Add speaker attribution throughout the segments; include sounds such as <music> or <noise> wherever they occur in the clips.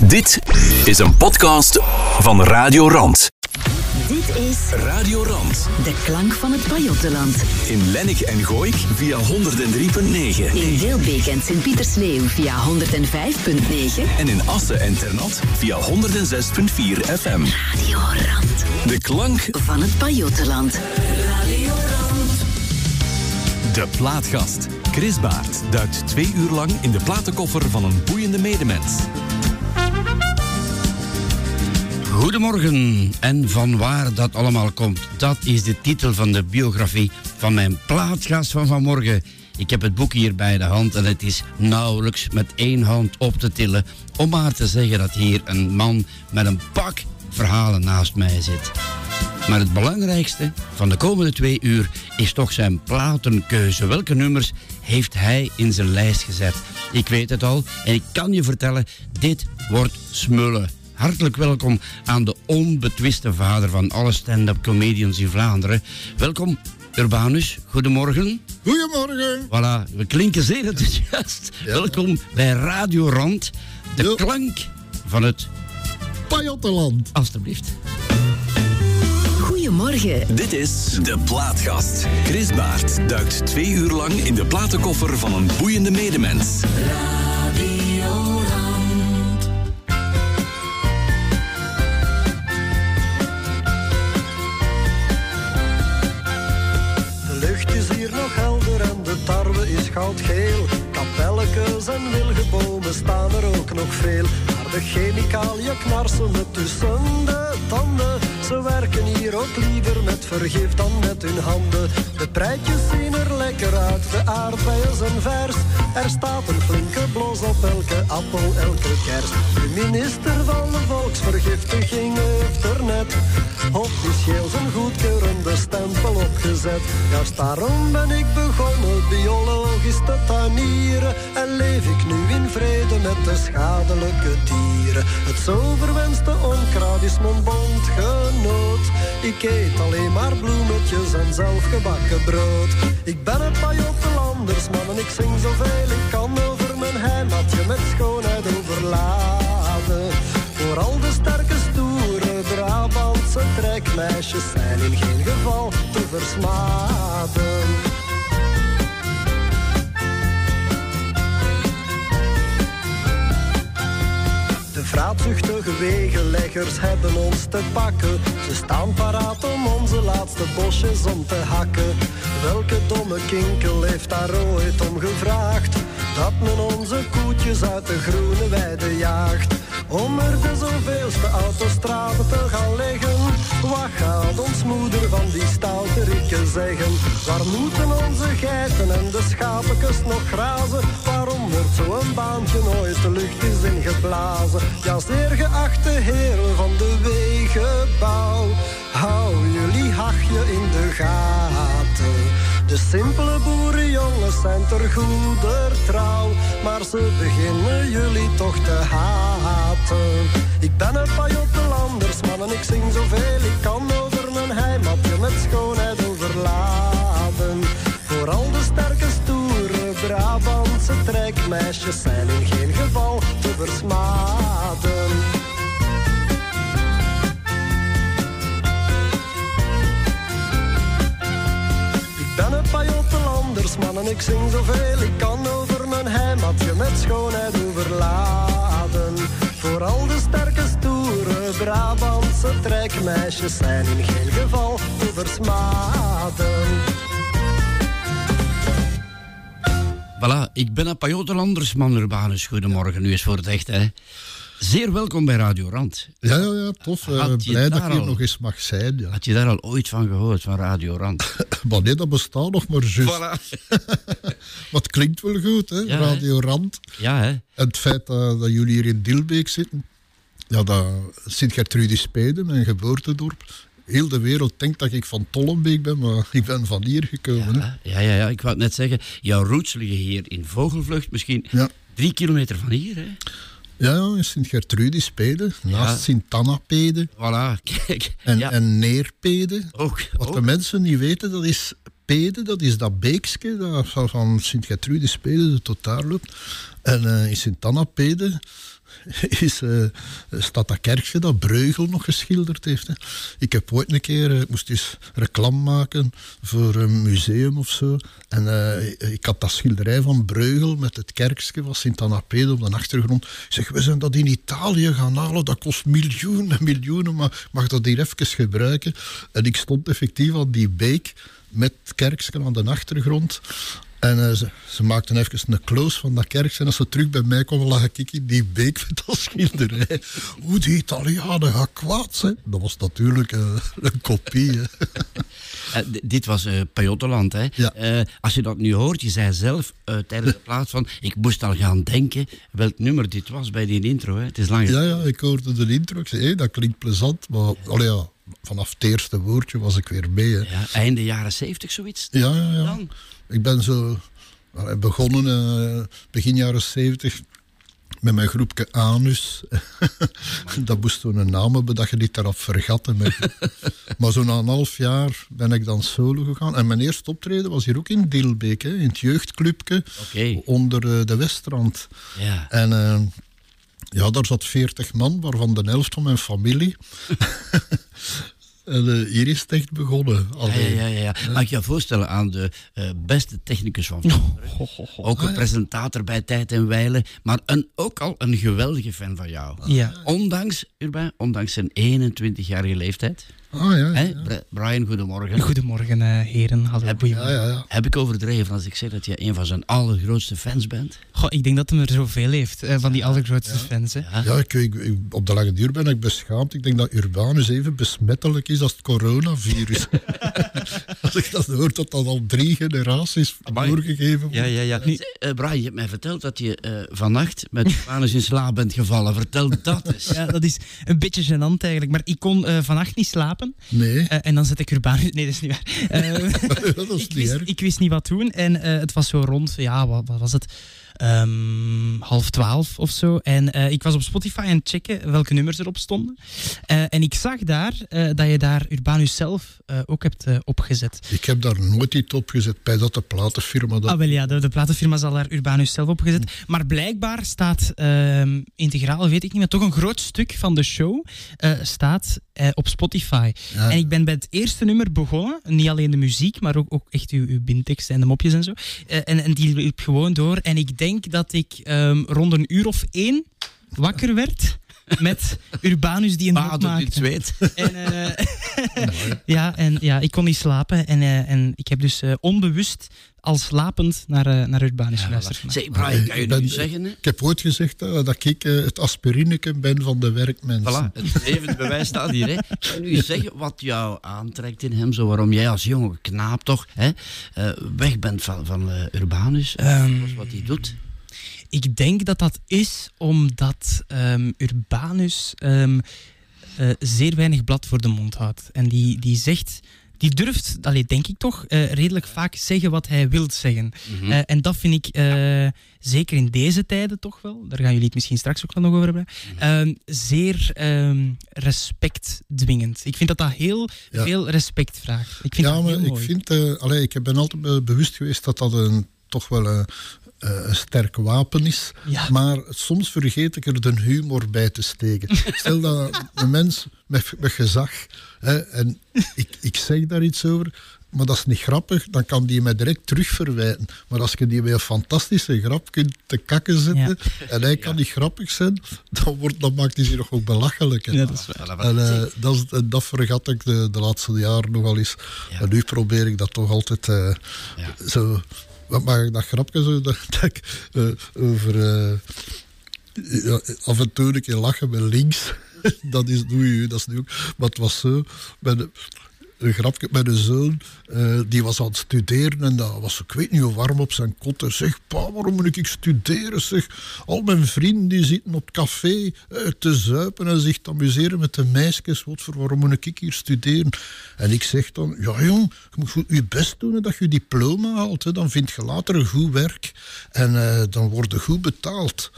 Speaker 1: Dit is een podcast van Radio Rand.
Speaker 2: Dit is
Speaker 1: Radio Rand.
Speaker 2: de klank van het Pajottenland.
Speaker 1: In Lennik en Gooik via 103.9.
Speaker 2: In Wilbeek en Sint-Pietersleeuw via 105.9.
Speaker 1: En in Assen en Ternat via 106.4 FM.
Speaker 2: Radio Rand
Speaker 1: De klank
Speaker 2: van het Pajottenland.
Speaker 1: De Plaatgast. Chris Baert duikt twee uur lang in de platenkoffer van een boeiende medemens.
Speaker 3: Goedemorgen en van waar dat allemaal komt, dat is de titel van de biografie van mijn plaatgast van vanmorgen. Ik heb het boek hier bij de hand en het is nauwelijks met één hand op te tillen om maar te zeggen dat hier een man met een pak verhalen naast mij zit. Maar het belangrijkste van de komende twee uur is toch zijn platenkeuze. Welke nummers heeft hij in zijn lijst gezet? Ik weet het al en ik kan je vertellen, dit wordt smullen. Hartelijk welkom aan de onbetwiste vader van alle stand-up comedians in Vlaanderen. Welkom Urbanus, goedemorgen.
Speaker 4: Goedemorgen.
Speaker 3: Voilà, we klinken zeer enthousiast. Welkom bij Radio Rand, de
Speaker 4: Ja.
Speaker 3: klank van het...
Speaker 4: Pajottenland.
Speaker 3: Alsjeblieft.
Speaker 2: Goedemorgen.
Speaker 1: Dit is De Plaatgast. Chris Baert duikt twee uur lang in de platenkoffer van een boeiende medemens.
Speaker 5: De goudgeel. Kapelletjes en wilgebomen staan er ook nog veel. Maar de chemicaliën knarsen me tussen de tanden. Ze werken hier ook liever met vergif dan met hun handen. De prijtjes zien er lekker uit, de aardbeien zijn vers. Er staat een flinke blos op elke appel, elke kers. De minister van de volksvergiftiging heeft er net officieel zijn goedkeurende stempel opgezet. Juist daarom ben ik begonnen biologisch te tuinieren. En leef ik nu in vrede met de schadelijke dieren. Het zo verwenste onkruid is mijn Ik eet alleen maar bloemetjes en zelfgebakken brood. Ik ben Pajottenlanders man en ik zing zoveel ik kan over mijn heimatje met schoonheid overladen. Vooral de sterke stoere Brabantse trekmeisjes zijn in geen geval te versmaden. Vraatzuchtige wegenleggers hebben ons te pakken. Ze staan paraat om onze laatste bosjes om te hakken. Welke domme kinkel heeft daar ooit om gevraagd? Dat men onze koetjes uit de groene weide jaagt. Om er de zoveelste autostrade te gaan leggen. Wat gaat ons moeder van die stoute zeggen? Waar moeten onze geiten en de schapekes nog grazen? Waarom wordt zo'n baantje nooit de lucht is ingeblazen? Ja, zeer geachte heren van de wegenbouw. Hou jullie hachje in de gaten. De simpele boerenjongens zijn ter goeder trouw, maar ze beginnen jullie toch te haten. Ik ben een Pajottenlanders man en ik zing zoveel ik kan over mijn heimatje met schoonheid overladen. Vooral de sterke stoere Brabantse trekmeisjes zijn in geen geval te versmaden. Ik zing zoveel ik kan over mijn heimatje met schoonheid overladen. Vooral de sterke stoere Brabantse trekmeisjes zijn in geen geval te versmaden.
Speaker 3: Voilà, ik ben een Pajottenlanders man Urbanus. Goedemorgen, nu is voor het echt, hè. Zeer welkom bij Radio Rand.
Speaker 4: Ja, ja, ja, tof. Eh, blij dat ik hier
Speaker 3: al-
Speaker 4: nog eens mag zijn. Ja.
Speaker 3: Had je daar al ooit van gehoord, van Radio Rand? <laughs>
Speaker 4: Maar nee, dat bestaat nog maar juist.
Speaker 3: voilà. <laughs>
Speaker 4: Wat klinkt wel goed, hè?
Speaker 3: Ja, hè?
Speaker 4: Radio Rand.
Speaker 3: Ja, hè.
Speaker 4: En het feit dat, dat jullie hier in Dilbeek zitten. Ja, dat Sint-Gertrudis Spede, mijn geboortedorp. Heel de wereld denkt dat ik van Tollenbeek ben, maar <laughs> ik ben van hier gekomen. hè.
Speaker 3: Ja, ja, ja, ik wou net zeggen. Jouw roots liggen hier in Vogelvlucht, misschien
Speaker 4: Ja.
Speaker 3: drie kilometer van hier, hè.
Speaker 4: Ja, in Sint-Gertrudis Pede, naast
Speaker 3: Ja.
Speaker 4: Sint-Anna-Pede
Speaker 3: Voilà, kijk.
Speaker 4: en,
Speaker 3: ja,
Speaker 4: en Neerpede.
Speaker 3: ook.
Speaker 4: Wat de mensen niet weten, dat is Pede, dat is dat beekske dat van, van Sint-Gertrudis Pede de totaal loopt. En eh, in Sint-Anna Pede <laughs> is, eh, staat dat kerkje dat Breugel nog geschilderd heeft. Hè. Ik heb ooit een keer, eh, ik moest eens reclame maken voor een museum of zo. En eh, ik had dat schilderij van Breugel met het kerkje van Sint-Anna op de achtergrond. Ik zeg, we zijn dat in Italië gaan halen, dat kost miljoenen en <laughs> miljoenen, maar mag dat hier even gebruiken? En ik stond effectief aan die beek met kerkje aan de achtergrond. En eh, ze, ze maakten even een close van dat kerkje. En als ze terug bij mij kwamen, lag ik in die beek met dat schilderij. Hoe die Italianen gaan kwaad zijn. Dat was natuurlijk eh, een kopie. hè. <laughs>
Speaker 3: Eh, dit was Pajottenland, hè?
Speaker 4: Ja.
Speaker 3: Als je dat nu hoort, je zei zelf tijdens de <laughs> plaats van... Ik moest al gaan denken welk nummer dit was bij die intro, hè? Het is lang
Speaker 4: Ja, ja, ik hoorde de intro. Ik zei, hé, dat klinkt plezant. Maar ja, vanaf het eerste woordje was ik weer mee. Hè.
Speaker 3: Ja, einde jaren zeventig, zoiets.
Speaker 4: Ja, ja, ja.
Speaker 3: Dan?
Speaker 4: Ik ben zo allee, begonnen eh, begin jaren zeventig met mijn groepje Anus. <laughs> dat moest toen een naam hebben dat je niet daarop vergat. <laughs> Maar zo na een half jaar ben ik dan solo gegaan. En mijn eerste optreden was hier ook in Dilbeek, hè, in het jeugdclubje onder eh, de Westrand.
Speaker 3: Ja.
Speaker 4: En eh, ja, daar zat 40 man, waarvan de helft van mijn familie. <laughs> en eh, hier is het echt begonnen.
Speaker 3: Ja, ja, ja, ja. Mag ik je voorstellen aan de eh, beste technicus van vroeger? Ook een presentator bij Tijd en Weilen, maar een, ook al een geweldige fan van jou.
Speaker 6: Ja.
Speaker 3: Ondanks, Urbain, ondanks zijn 21-jarige leeftijd.
Speaker 4: Ah ja,
Speaker 3: Brian, goedemorgen.
Speaker 6: Goedemorgen, eh, heren. Hallo,
Speaker 3: Heb-
Speaker 4: ja,
Speaker 6: goedemorgen.
Speaker 4: ja, ja.
Speaker 3: Heb ik overdreven als ik zeg dat je een van zijn allergrootste fans bent?
Speaker 6: Goh, ik denk dat hij er zoveel heeft, eh, van die allergrootste fans. Hè.
Speaker 3: Ja.
Speaker 4: Ik, ik- ik- op de lange duur ben ik beschaamd. Ik denk dat Urbanus even besmettelijk is als het coronavirus. <laughs> <laughs> als ik dat hoor, dat dat al drie generaties
Speaker 3: Amai.
Speaker 4: doorgegeven wordt.
Speaker 3: Ja, ja, ja. Nu, eh, Brian, je hebt mij verteld dat je eh, vannacht met Urbanus in slaap bent gevallen. Vertel dat eens.
Speaker 6: Ja, dat is een beetje gênant eigenlijk. Maar ik kon eh, vannacht niet slapen.
Speaker 4: Nee,
Speaker 6: Eh, en dan zet ik Urbanus... <laughs> Nee, dat is niet waar. <laughs> Eh,
Speaker 4: dat is
Speaker 6: ik,
Speaker 4: niet
Speaker 6: wist, ik wist niet wat doen. En eh, het was zo rond, ja, wat, wat was het? Half twaalf of zo. En eh, ik was op Spotify aan het checken welke nummers erop stonden. Eh, en ik zag daar eh, dat je daar Urbanus zelf ook hebt opgezet.
Speaker 4: Ik heb daar nooit iets op gezet bij dat de platenfirma dat...
Speaker 6: Ah, wel ja, de, de platenfirma zal daar Urbanus zelf opgezet. Maar blijkbaar staat ehm, integraal, weet ik niet, maar toch een groot stuk van de show staat op Spotify.
Speaker 4: Ja.
Speaker 6: En ik ben bij het eerste nummer begonnen, niet alleen de muziek, maar ook, ook echt uw, uw bindtekst en de mopjes en zo. En, en die liep gewoon door. En ik denk dat ik ehm, rond een uur of één wakker werd met Urbanus die een
Speaker 3: het
Speaker 6: maakte.
Speaker 3: zweet.
Speaker 6: En, eh, <laughs> ja, en ja, ik kon niet slapen. En, eh, en ik heb dus eh, onbewust al slapend naar, naar Urbanus geluisterd. vandaag.
Speaker 3: Zeg, Brian, kan je nu zeggen? Hè?
Speaker 4: Ik heb ooit gezegd dat ik het aspirineke ben van de werkmensen.
Speaker 3: Voilà, het levend bewijs staat hier. Hè. Kan je zeggen wat jou aantrekt in hem, zo waarom jij als jonge knaap toch hè, eh, weg bent van, van eh, Urbanus,
Speaker 6: Ehm,
Speaker 3: wat hij doet?
Speaker 6: Ik denk dat dat is omdat ehm, Urbanus ehm, eh, zeer weinig blad voor de mond houdt. En die, die zegt, die durft, allee, denk ik toch, eh, redelijk vaak zeggen wat hij wil zeggen.
Speaker 3: Mhm.
Speaker 6: Eh, en dat vind ik, zeker in deze tijden toch wel, daar gaan jullie het misschien straks ook wel nog over hebben, ehm, zeer ehm, respectdwingend. Ik vind dat dat heel
Speaker 4: Ja.
Speaker 6: veel respect vraagt. Ik vind
Speaker 4: ja, maar ik
Speaker 6: mooi.
Speaker 4: vind, allee, ik ben altijd be- bewust geweest dat dat een, toch wel een, eh, een sterk wapen is.
Speaker 6: Ja.
Speaker 4: Maar soms vergeet ik er de humor bij te steken. Stel dat een mens met, met gezag, hè, en ik, ik zeg daar iets over, maar dat is niet grappig, dan kan die mij direct terugverwijten. Maar als je die bij een fantastische grap kunt te kakken zetten, en hij kan niet grappig zijn, dan, wordt, dan maakt hij zich nog ook belachelijk.
Speaker 6: Ja, dat is waar.
Speaker 3: Voilà, voilà.
Speaker 4: En eh, dat, is- en dat vergat ik de, de laatste jaren nogal eens.
Speaker 3: Ja.
Speaker 4: En nu probeer ik dat toch altijd eh,
Speaker 3: Ja.
Speaker 4: zo. Ik dat grapje zo <laughs> dat, ik eh, over. ja, af en toe een keer lachen met links. <laughs> dat is doe je, dat is nu ook. Maar het was zo. Een, grapje met een zoon, eh, die was aan het studeren en dat was, ik weet niet hoe warm op zijn kot. Hij zegt, pa, waarom moet ik studeren? Zeg, al mijn vrienden die zitten op café eh, te zuipen en zich te amuseren met de meisjes. Wat voor, waarom moet ik hier studeren? En ik zeg dan, ja jong, je moet goed je best doen dat je diploma haalt. Dan vind je later een goed werk en eh, dan word je goed betaald.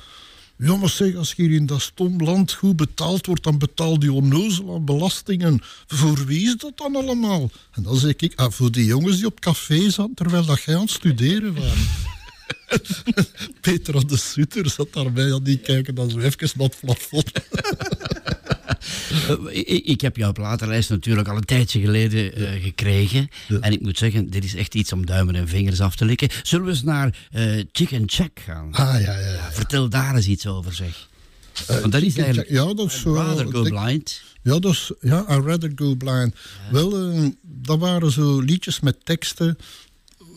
Speaker 4: Ja, maar zeg, als hier in dat stom land goed betaald wordt, dan betaal die onnozel aan belastingen. Voor wie is dat dan allemaal? En dan zeg ik, ah, voor die jongens die op café zaten, terwijl dat jij aan het studeren waren. <laughs> Peter aan de Sutter zat daarbij aan die kijken dan zo even naar het. <laughs>
Speaker 7: Eh, ik, ik heb jouw platenlijst natuurlijk al een tijdje geleden eh, gekregen. En ik moet zeggen, dit is echt iets om duimen en vingers af te likken. Zullen we eens naar eh, Chicken Check gaan?
Speaker 4: Ah, ja, ja. ja.
Speaker 7: Vertel daar eens iets over, zeg. Want dat is eigenlijk
Speaker 4: ja, dat is zo,
Speaker 7: Rather Go Blind.
Speaker 4: Ja, dat is, ja, I'd rather go blind. Wel, dat waren zo liedjes met teksten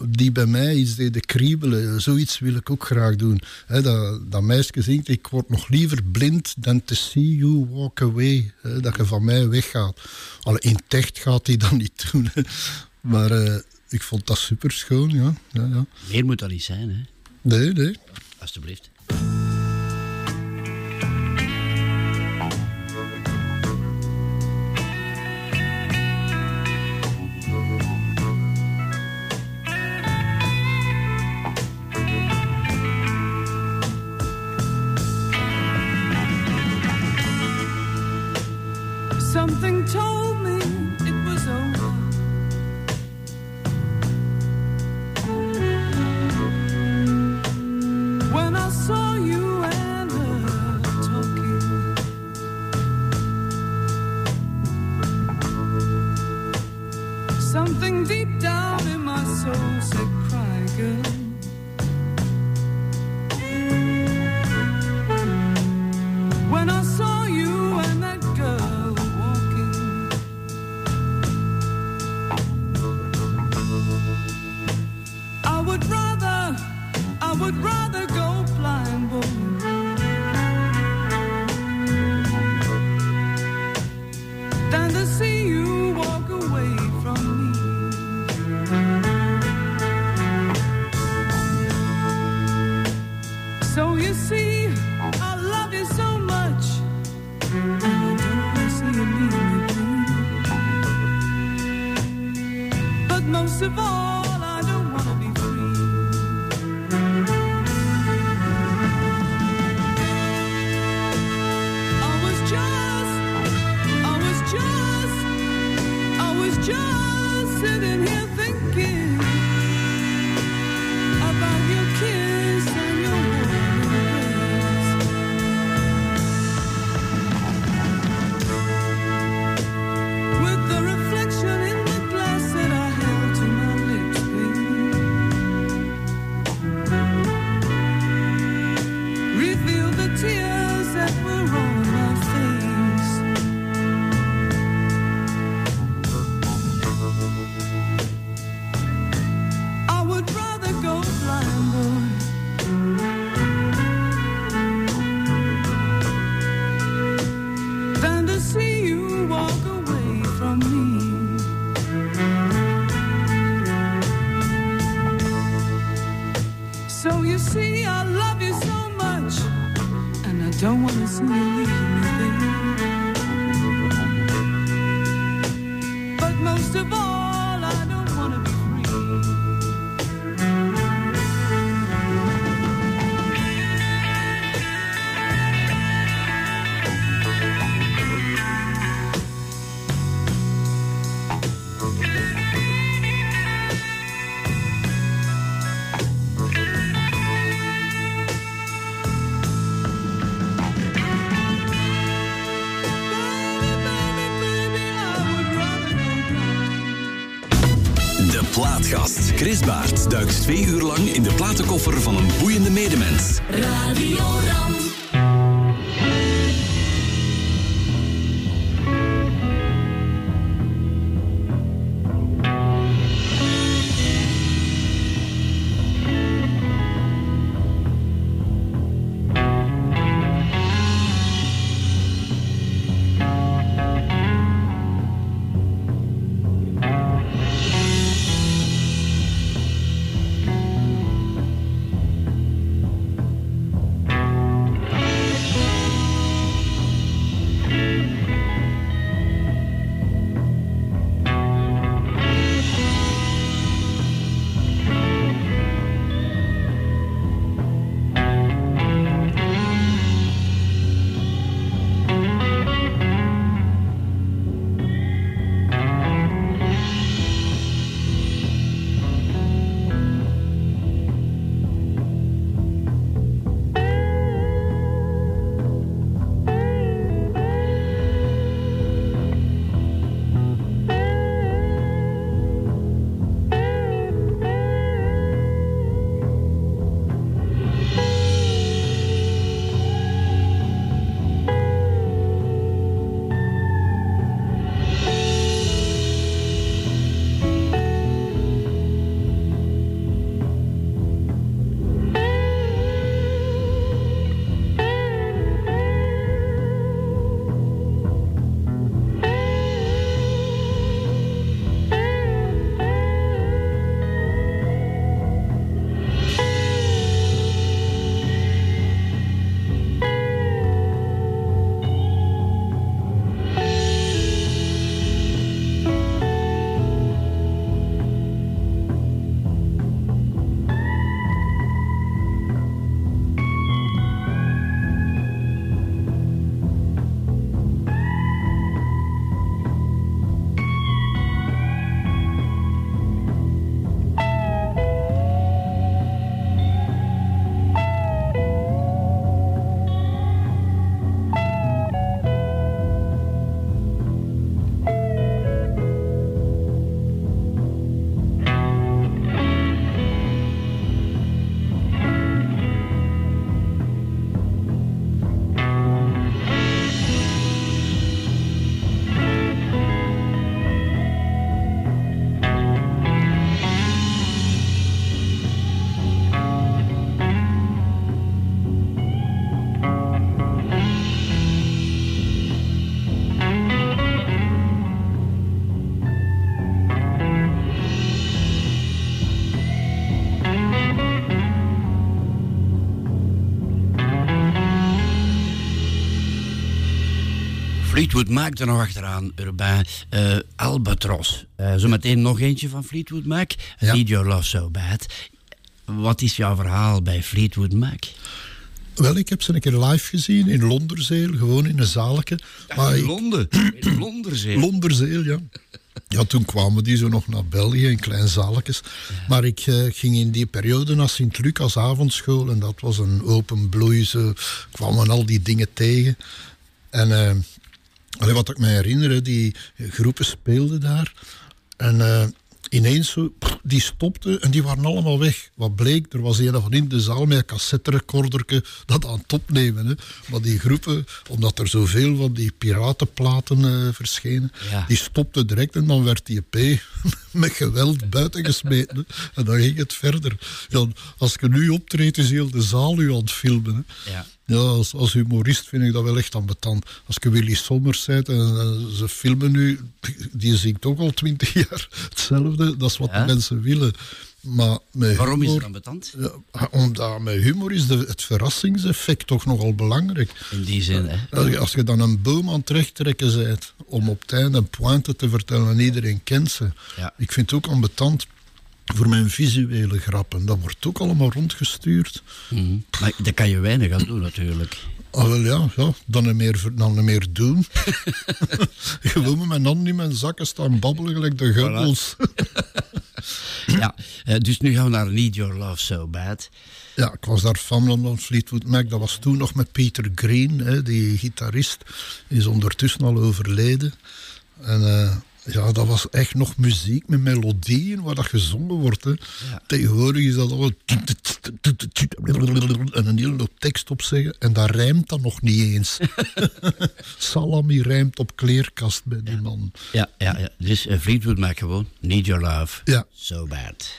Speaker 4: die bij mij iets deden kriebelen. Zoiets wil ik ook graag doen. Dat, dat meisje zingt, ik word nog liever blind dan to see you walk away. Dat je van mij weggaat. Alle in het echt gaat hij dat niet doen. Maar eh, ik vond dat super schoon, ja. ja, ja.
Speaker 7: Meer moet dat niet zijn, hè?
Speaker 4: Nee, nee.
Speaker 7: Alsjeblieft.
Speaker 1: Plaatgast. Chris Baert duikt twee uur lang in de platenkoffer van een boeiende medemens.
Speaker 8: Radio Ram.
Speaker 9: Fleetwood Mac er nog achteraan, Urbain. Eh, Albatros. Eh, zometeen nog eentje van Fleetwood Mac.
Speaker 4: Ja.
Speaker 9: Need Your Love So Bad. Wat is jouw verhaal bij Fleetwood Mac?
Speaker 4: Wel, ik heb ze een keer live gezien in Londerzeel, gewoon in een zaalke. Maar
Speaker 9: in
Speaker 4: ik-
Speaker 9: Londen. <clears throat> In Londerzee.
Speaker 4: Londerzeel, ja. Ja, toen kwamen die zo nog naar België in klein zaaltjes. Maar ik eh, ging in die periode naar Sint-Lucas avondschool en dat was een open bloei. Ze kwamen al die dingen tegen. En allee, wat ik me herinner, die groepen speelden daar. En eh, ineens zo, die stopten en die waren allemaal weg. Wat bleek, er was een van in de zaal met een cassetterecorderke dat aan het opnemen. Hè. Maar die groepen, omdat er zoveel van die piratenplaten eh, verschenen,
Speaker 9: Ja.
Speaker 4: die stopten direct en dan werd die EP <laughs> met geweld buiten gesmeten. hè. En dan ging het verder. Ja, als je nu optreedt, is heel de zaal u aan het filmen. Hè.
Speaker 9: Ja.
Speaker 4: Ja, als, als humorist vind ik dat wel echt ambetant. Als je Willy Sommers bent en, en ze filmen nu, die zingt ook al twintig <laughs> jaar hetzelfde. Dat is wat
Speaker 9: Ja?
Speaker 4: de mensen willen. Maar
Speaker 9: Waarom is het dan betant?
Speaker 4: Ja, omdat met humor is de, het verrassingseffect toch nogal belangrijk.
Speaker 9: In die zin, hè?
Speaker 4: Als je, als je dan een boom aan het rechttrekken bent om op einde een pointe te vertellen en iedereen kent ze.
Speaker 9: Ja.
Speaker 4: Ik vind het ook ambetant voor mijn visuele grappen. Dat wordt ook allemaal rondgestuurd.
Speaker 9: Mhm. Maar daar kan je weinig aan doen, natuurlijk.
Speaker 4: Ah, wel ja, ja, dan een meer, dan een meer doen. <laughs> Gewoon met mijn handen in mijn zakken staan babbelen gelijk de gubbels. <laughs>
Speaker 9: Ja, eh, dus nu gaan we naar Need Your Love So Bad.
Speaker 4: Ja, ik was daar fan van Fleetwood Mac. Dat was toen nog met Peter Green, hè, die gitarist. Is ondertussen al overleden. En eh, ja, dat was echt nog muziek met melodieën waar dat gezongen wordt. Hè. Tegenwoordig is dat al... En een hele hoop tekst op zeggen. En dat rijmt dan nog niet eens. Salami rijmt op kleerkast bij die man.
Speaker 9: Ja, ja, ja. dus eh, Fleetwood Mac gewoon. Need Your Love
Speaker 4: Ja.
Speaker 9: So Bad.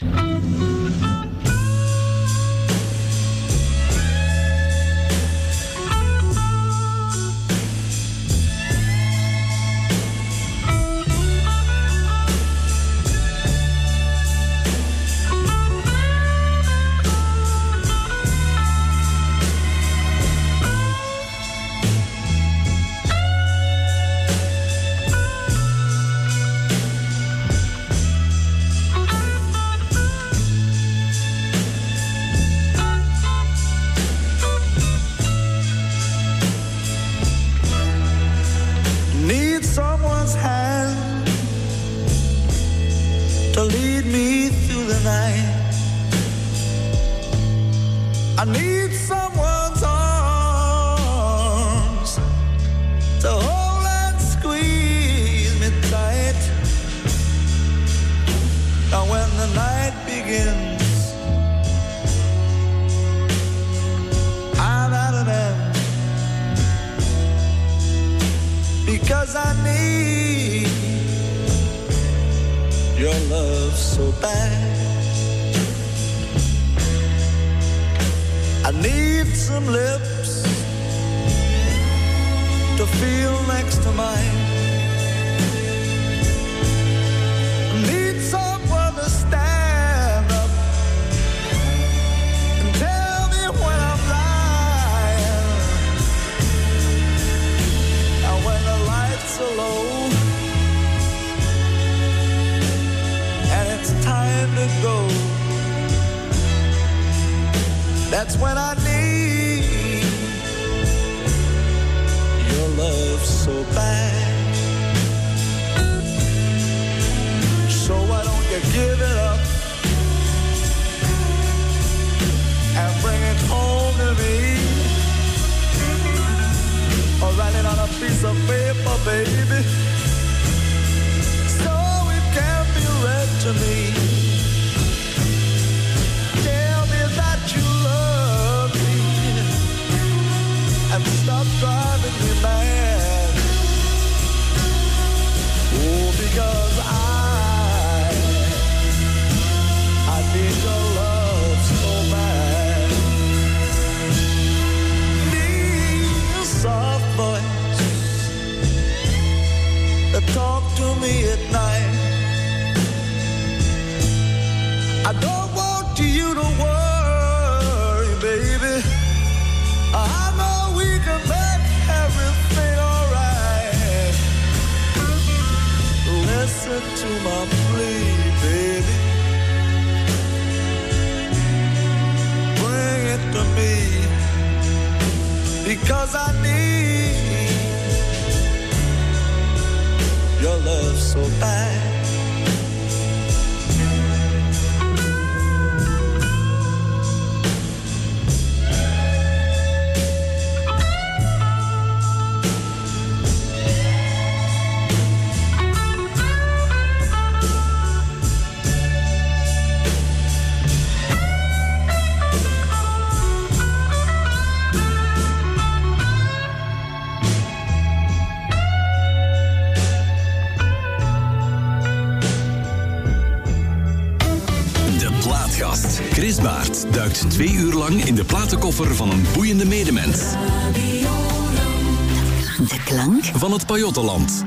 Speaker 10: Van een boeiende medemens.
Speaker 2: De klank
Speaker 10: Van het Pajottenland.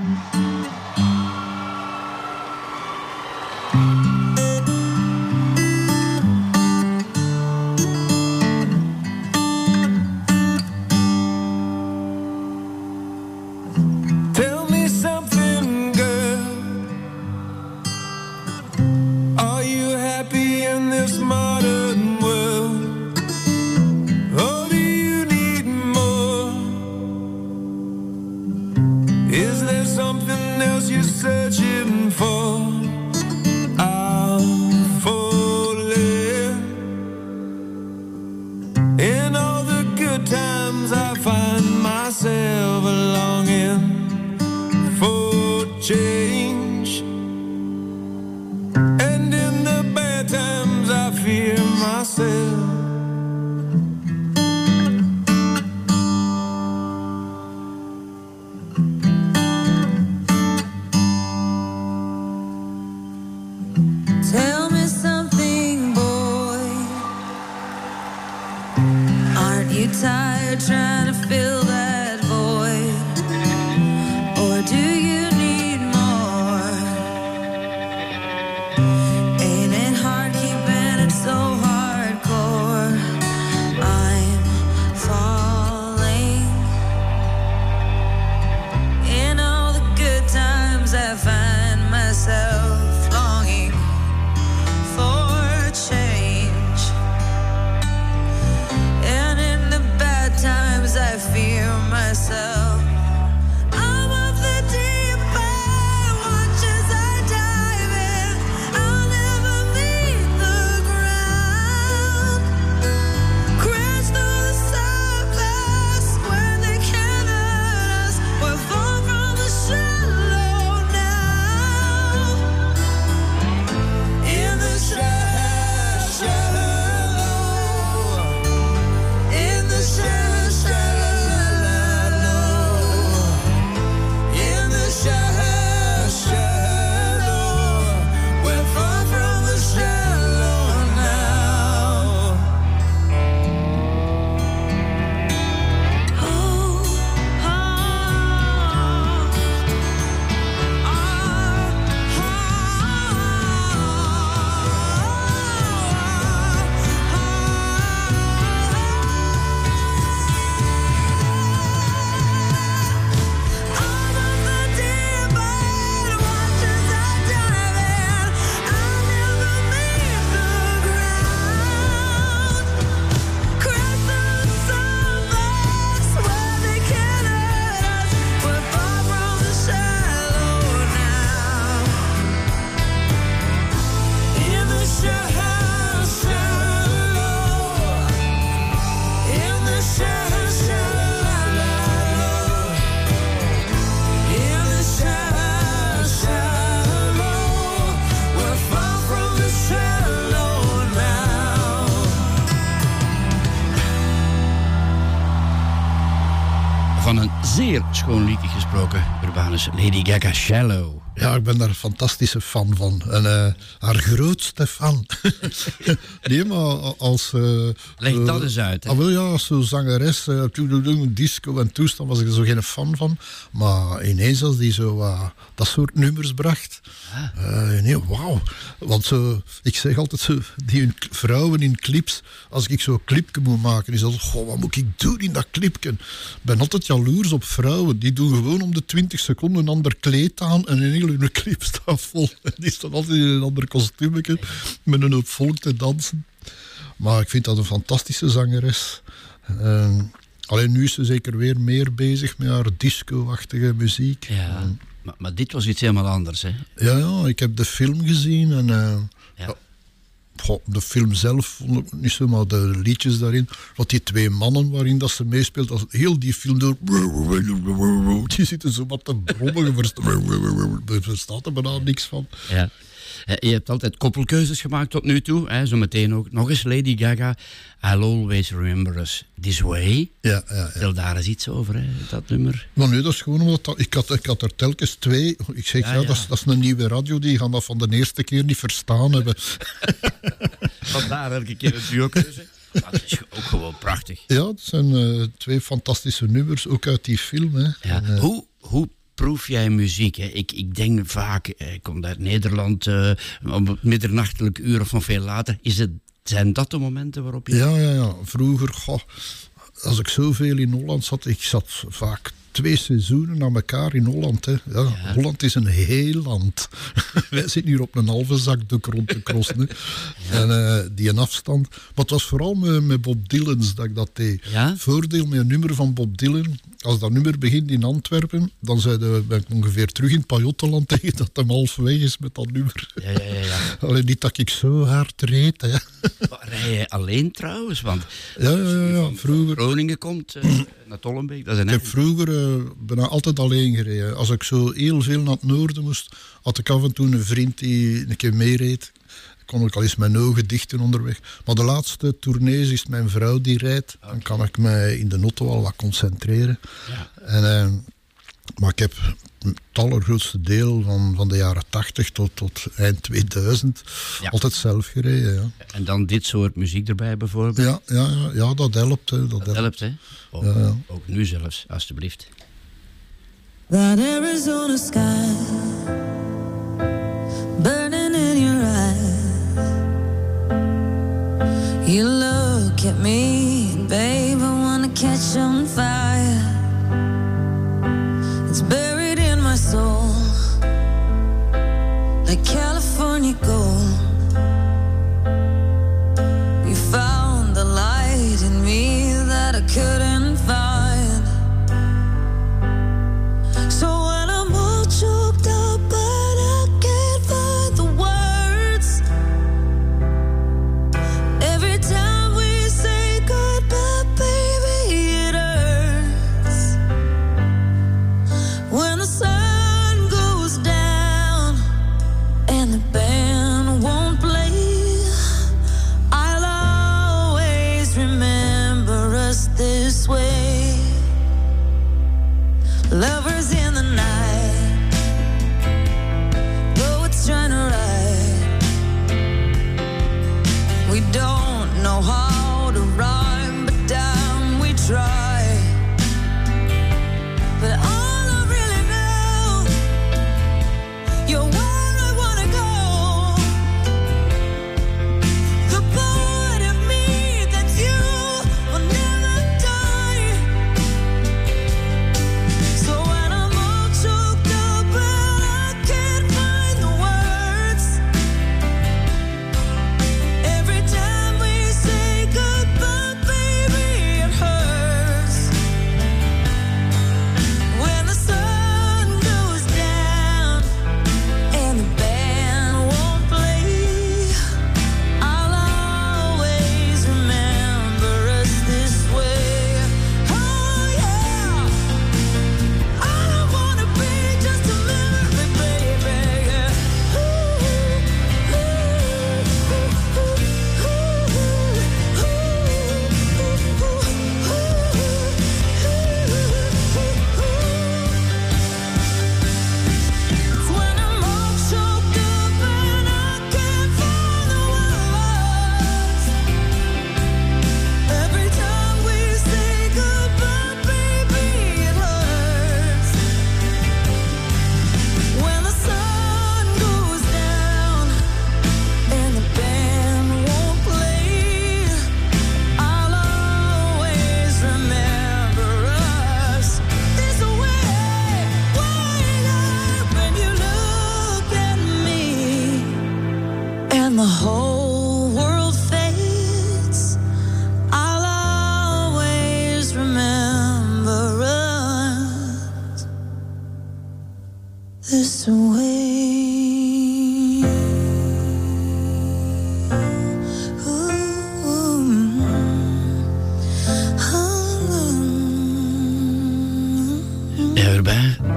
Speaker 3: Urbanus Lady Gaga Shallow.
Speaker 4: Ja, ik ben daar een fantastische fan van. En eh, haar grootste fan. <laughs> nee, maar als... eh,
Speaker 3: Leg
Speaker 4: eh,
Speaker 3: dat eens uit.
Speaker 4: Ah, wel ja, als zo'n zangeres, disco en toestand, was ik er zo geen fan van. Maar ineens als die zo dat soort nummers bracht,
Speaker 3: Ah.
Speaker 4: nee, wauw. Want zo, ik zeg altijd zo, die vrouwen in clips, als ik zo'n clipje moet maken, is dat, goh, wat moet ik doen in dat clipje? Ik ben altijd jaloers op vrouwen, die doen gewoon om de 20 seconden een ander kleed aan en in hun clip staat vol. <laughs> Die staan altijd in een ander kostuumetje met een hoop volk te dansen. Maar ik vind dat een fantastische zangeres. En alleen nu is ze zeker weer meer bezig met haar disco-achtige muziek.
Speaker 3: Ja. Maar, maar dit was iets helemaal anders, hè?
Speaker 4: Ja, ja, ik heb de film gezien en... eh,
Speaker 3: Ja.
Speaker 4: De film zelf vond ik niet zo, maar de liedjes daarin. Want die twee mannen waarin dat ze meespeelt, als heel die film door. <laughs> Die zitten zo wat te brommen. Je <laughs> verstaat er bijna niks van.
Speaker 3: Ja. Eh, Je hebt altijd koppelkeuzes gemaakt tot nu toe. Hè? Zometeen ook nog eens Lady Gaga. I'll always remember us this way.
Speaker 4: Ja, ja,
Speaker 3: daar eens iets over, hè, dat nummer.
Speaker 4: Maar nee, dat is gewoon omdat dat, ik, had, ik had er telkens twee. Ik zeg,
Speaker 3: Ja,
Speaker 4: ja,
Speaker 3: ja.
Speaker 4: Dat, is, dat is een nieuwe radio, die gaan dat van de eerste keer niet verstaan hebben. <laughs>
Speaker 3: Vandaar elke keer een duo-keuze. Maar het is ook gewoon prachtig.
Speaker 4: Ja, het zijn eh, twee fantastische nummers, ook uit die film. Hè.
Speaker 3: Ja.
Speaker 4: En, eh,
Speaker 3: Hoe, hoe proef jij muziek? Hè? Ik, ik denk vaak, eh, ik kom uit Nederland op het middernachtelijk uur of nog veel later. Is het, zijn dat de momenten waarop je...
Speaker 4: Ja, ja, ja. Vroeger, als ik zoveel in Holland zat, ik zat vaak twee seizoenen aan elkaar in Holland. Hè. Ja, Holland is een heel land. <laughs> Wij zitten hier op een halve zakdoek rond te crossen. En eh, die een afstand. Maar het was vooral met, met Bob Dylan's dat ik dat deed.
Speaker 3: Ja?
Speaker 4: Voordeel met een nummer van Bob Dylan. Als dat nummer begint in Antwerpen, dan zijn ben ik ongeveer terug in het Pajottenland <laughs> tegen dat hem halfweg is met dat nummer.
Speaker 3: Ja, ja, ja. <laughs>
Speaker 4: Alleen niet dat ik zo hard reed. Hè.
Speaker 3: Rij je alleen trouwens? Want
Speaker 4: Ja, ja, ja, ja. vroeger.
Speaker 3: Groningen komt eh, <clears throat> naar Tollenbeek, dat is een
Speaker 4: Ik heb vroeger eh, bijna altijd alleen gereden. Als ik zo heel veel naar het noorden moest, had ik af en toe een vriend die een keer meereed. Kon ik al eens mijn ogen dichten onderweg. Maar de laatste tournees is mijn vrouw die rijdt. Dan kan ik mij in de auto al wat concentreren. En, eh, maar ik heb het allergrootste deel van, van de jaren 80 tot, tot eind 2000
Speaker 3: Ja.
Speaker 4: altijd zelf gereden. Ja,
Speaker 3: En dan dit soort muziek erbij bijvoorbeeld.
Speaker 4: ja, ja, ja, ja dat helpt. Hè, dat
Speaker 3: Dat
Speaker 4: helpt.
Speaker 3: helpt, hè? Ook,
Speaker 4: Ja, ja.
Speaker 3: ook nu zelfs, alstublieft.
Speaker 11: That Arizona sky burning in your eyes. You look at me, babe, I wanna catch on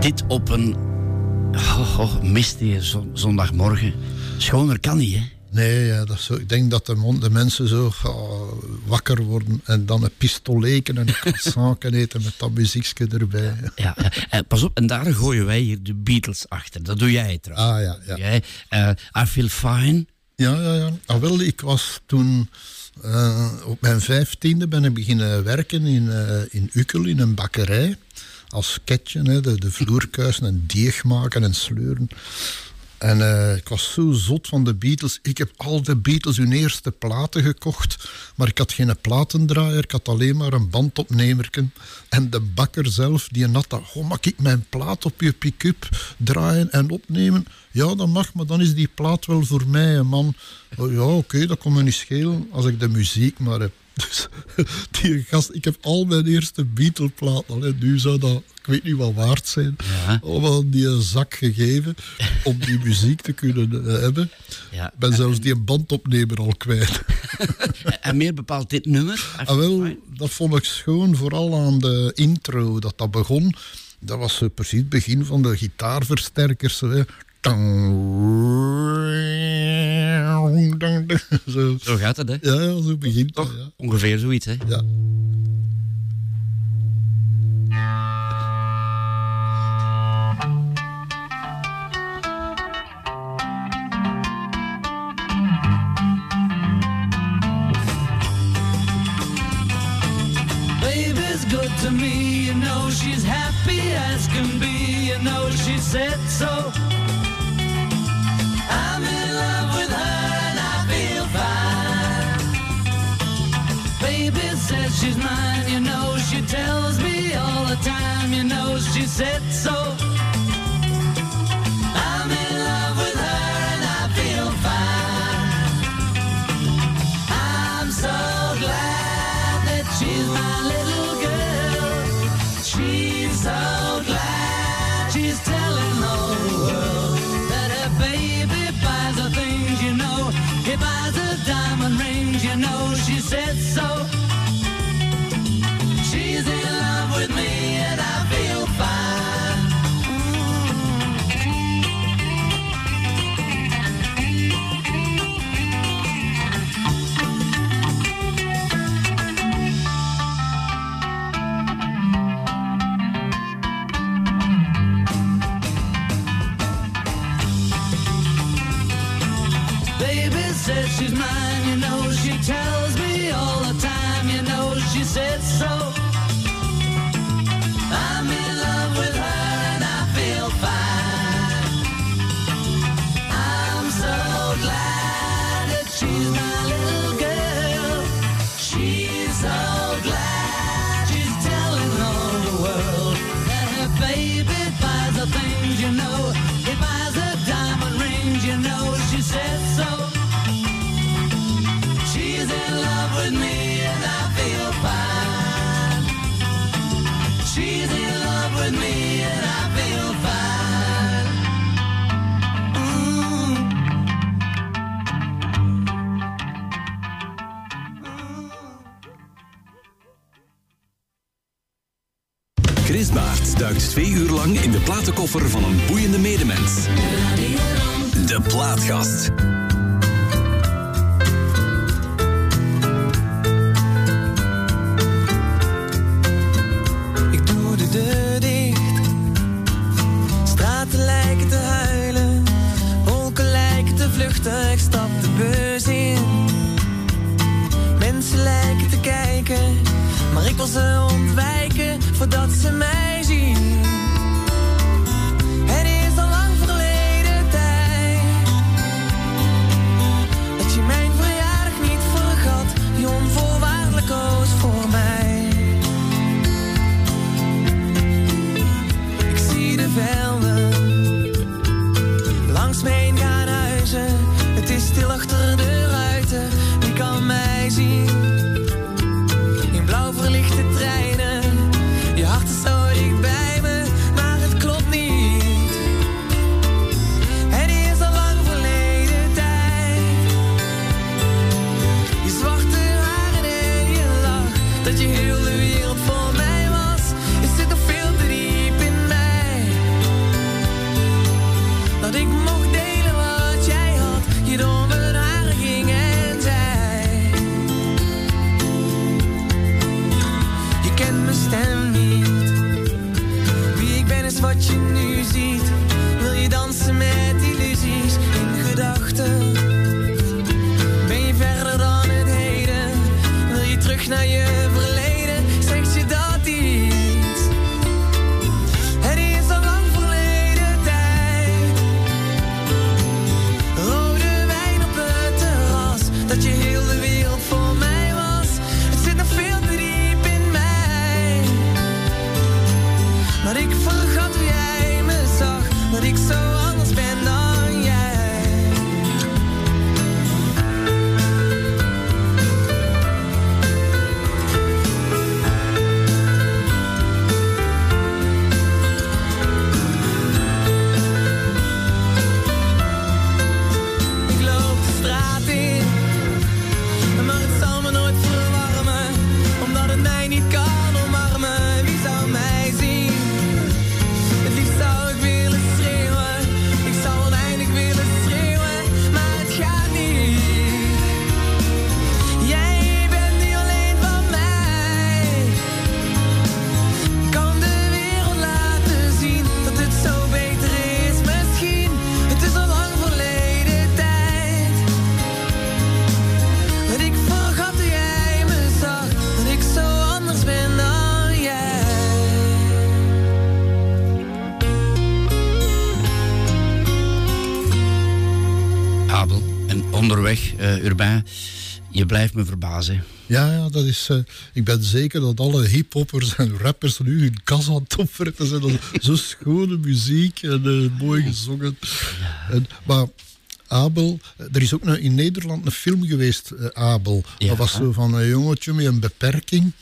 Speaker 3: Dit op een oh, oh, mistige zon- zondagmorgen. Schoner kan niet, hè?
Speaker 4: Nee, ja, dat zo, ik denk dat de, mensen zo ah, wakker worden en dan een pistoleken en een croissant kunnen eten met dat muziekje erbij.
Speaker 3: Ja, ja. Eh, pas op, en daar gooien wij hier de Beatles achter. Dat doe jij trouwens.
Speaker 4: Ah ja, ja.
Speaker 3: Jij, eh, I Feel Fine.
Speaker 4: Ja, ja, ja. Ah, wel, ik was toen eh, op mijn vijftiende ben ik beginnen werken in, in Ukkel, in een bakkerij. Als ketje, hè, de, de vloerkuisen en deeg maken en sleuren. En eh, ik was zo zot van de Beatles. Ik heb al de Beatles hun eerste platen gekocht. Maar ik had geen platendraaier. Ik had alleen maar een bandopnemerken. En de bakker zelf, die had dat... Oh, mag ik mijn plaat op je pick-up draaien en opnemen? Ja, dat mag, maar dan is die plaat wel voor mij, man. Oh, ja, oké, dat kon me niet schelen als ik de muziek maar heb. Dus die gast, ik heb al mijn eerste Beatle-platen. al, hè. Nu zou dat, ik weet niet wat waard zijn.
Speaker 3: Ja.
Speaker 4: Allemaal die een zak gegeven om die muziek te kunnen eh, hebben.
Speaker 3: Ja.
Speaker 4: Ik ben zelfs die een bandopnemer al kwijt. <laughs>
Speaker 3: En meer bepaalt dit nummer.
Speaker 4: Ah, wel, dat vond ik schoon, vooral aan de intro dat dat begon. Dat was precies het begin van de gitaarversterkers. Hè. Zo.
Speaker 3: Zo gaat het, hè?
Speaker 4: Ja, ja, zo begint.
Speaker 3: Toch?
Speaker 4: Ja.
Speaker 3: Ongeveer zoiets, hè?
Speaker 4: Ja.
Speaker 10: Baby's good to me, you know she's happy as can be, you know she said so. She's mine, you know she tells me all the time, you know she said so.
Speaker 12: Twee uur lang in de platenkoffer van een boeiende medemens. De Plaatgast.
Speaker 3: Urbain, je blijft me verbazen.
Speaker 4: Ja, ja, dat is. eh, ik ben zeker dat alle hiphoppers en rappers nu hun kas aan het opwerpen zijn. Dat Zo schone muziek en eh, mooi gezongen. En, maar Abel, eh, er is ook een, in Nederland een film geweest, eh, Abel.
Speaker 3: Ja.
Speaker 4: Dat was zo van een jongetje met een beperking.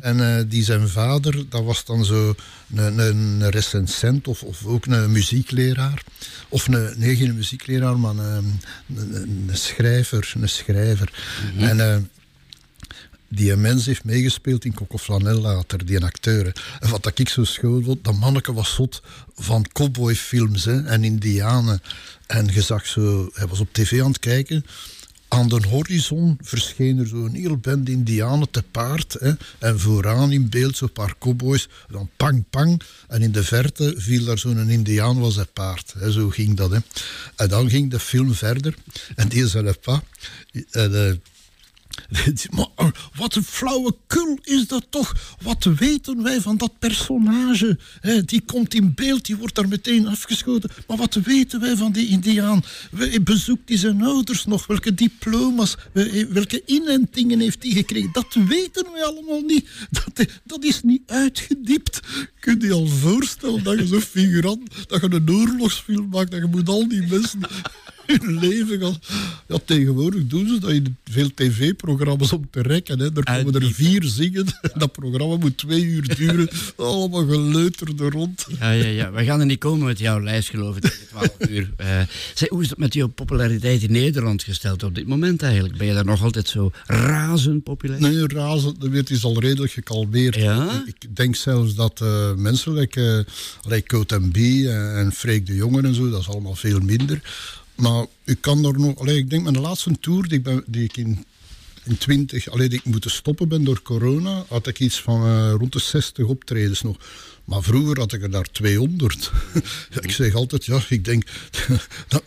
Speaker 4: En eh, die zijn vader, dat was dan zo een, een, recensent of, of ook een muziekleraar. Of een, nee, geen muziekleraar, maar een, een, een schrijver. Een schrijver. En eh, die mens heeft meegespeeld in Coco Flanel later, die acteur. hè. En wat dat ik zo schoon vond, dat manneke was zot van cowboyfilms hè, en indianen. En je zag zo, hij was op tv aan het kijken. Aan de horizon verscheen er zo'n heel band indianen te paard. Hè, en vooraan in beeld zo'n paar cowboys. Dan pang, pang. En in de verte viel daar zo'n indiaan was het paard. Hè, zo ging dat. Hè. En dan ging de film verder. En die zei pa. En, eh, <laughs> maar eh, wat een flauwe kul is dat toch? Wat weten wij van dat personage? Die komt in beeld, die wordt daar meteen afgeschoten. Maar wat weten wij van die Indiaan? We- Bezoekt hij zijn ouders nog? Welke diploma's, we- welke inentingen heeft hij gekregen? Dat weten wij allemaal niet. <laughs> Dat, dat is niet uitgediept. Kun je je al voorstellen dat je zo'n figurant, dat je een oorlogsfilm maakt, dat je moet al die mensen <laughs> hun leven gaan. Ja, tegenwoordig doen ze dat in veel tv-programma's om te rekken. Hè. Er komen er vier zingen. <laughs> Dat programma moet twee uur duren. <laughs> Allemaal geleuter er rond.
Speaker 3: Ja, ja, ja. We gaan er niet komen met jouw lijst, geloof ik, tegen 12 uur. Eh, zeg, hoe is het met jouw populariteit in Nederland gesteld op dit moment eigenlijk? Ben je daar nog altijd zo razend populair?
Speaker 4: Nee, razend, de weet is al redelijk gekalmeerd.
Speaker 3: Ja?
Speaker 4: Ik denk zelfs dat eh, mensen, like, uh, like en B en, en Freek de Jongen en zo, dat is allemaal veel minder. Maar ik kan er nog... Allee, ik denk mijn laatste tour die ik, ben, die ik in, in 20... Allee, die ik moeten stoppen ben door corona, had ik iets van eh, rond de 60 optredens nog. Maar vroeger had ik er daar 200. <laughs> ik zeg altijd, ja, ik denk...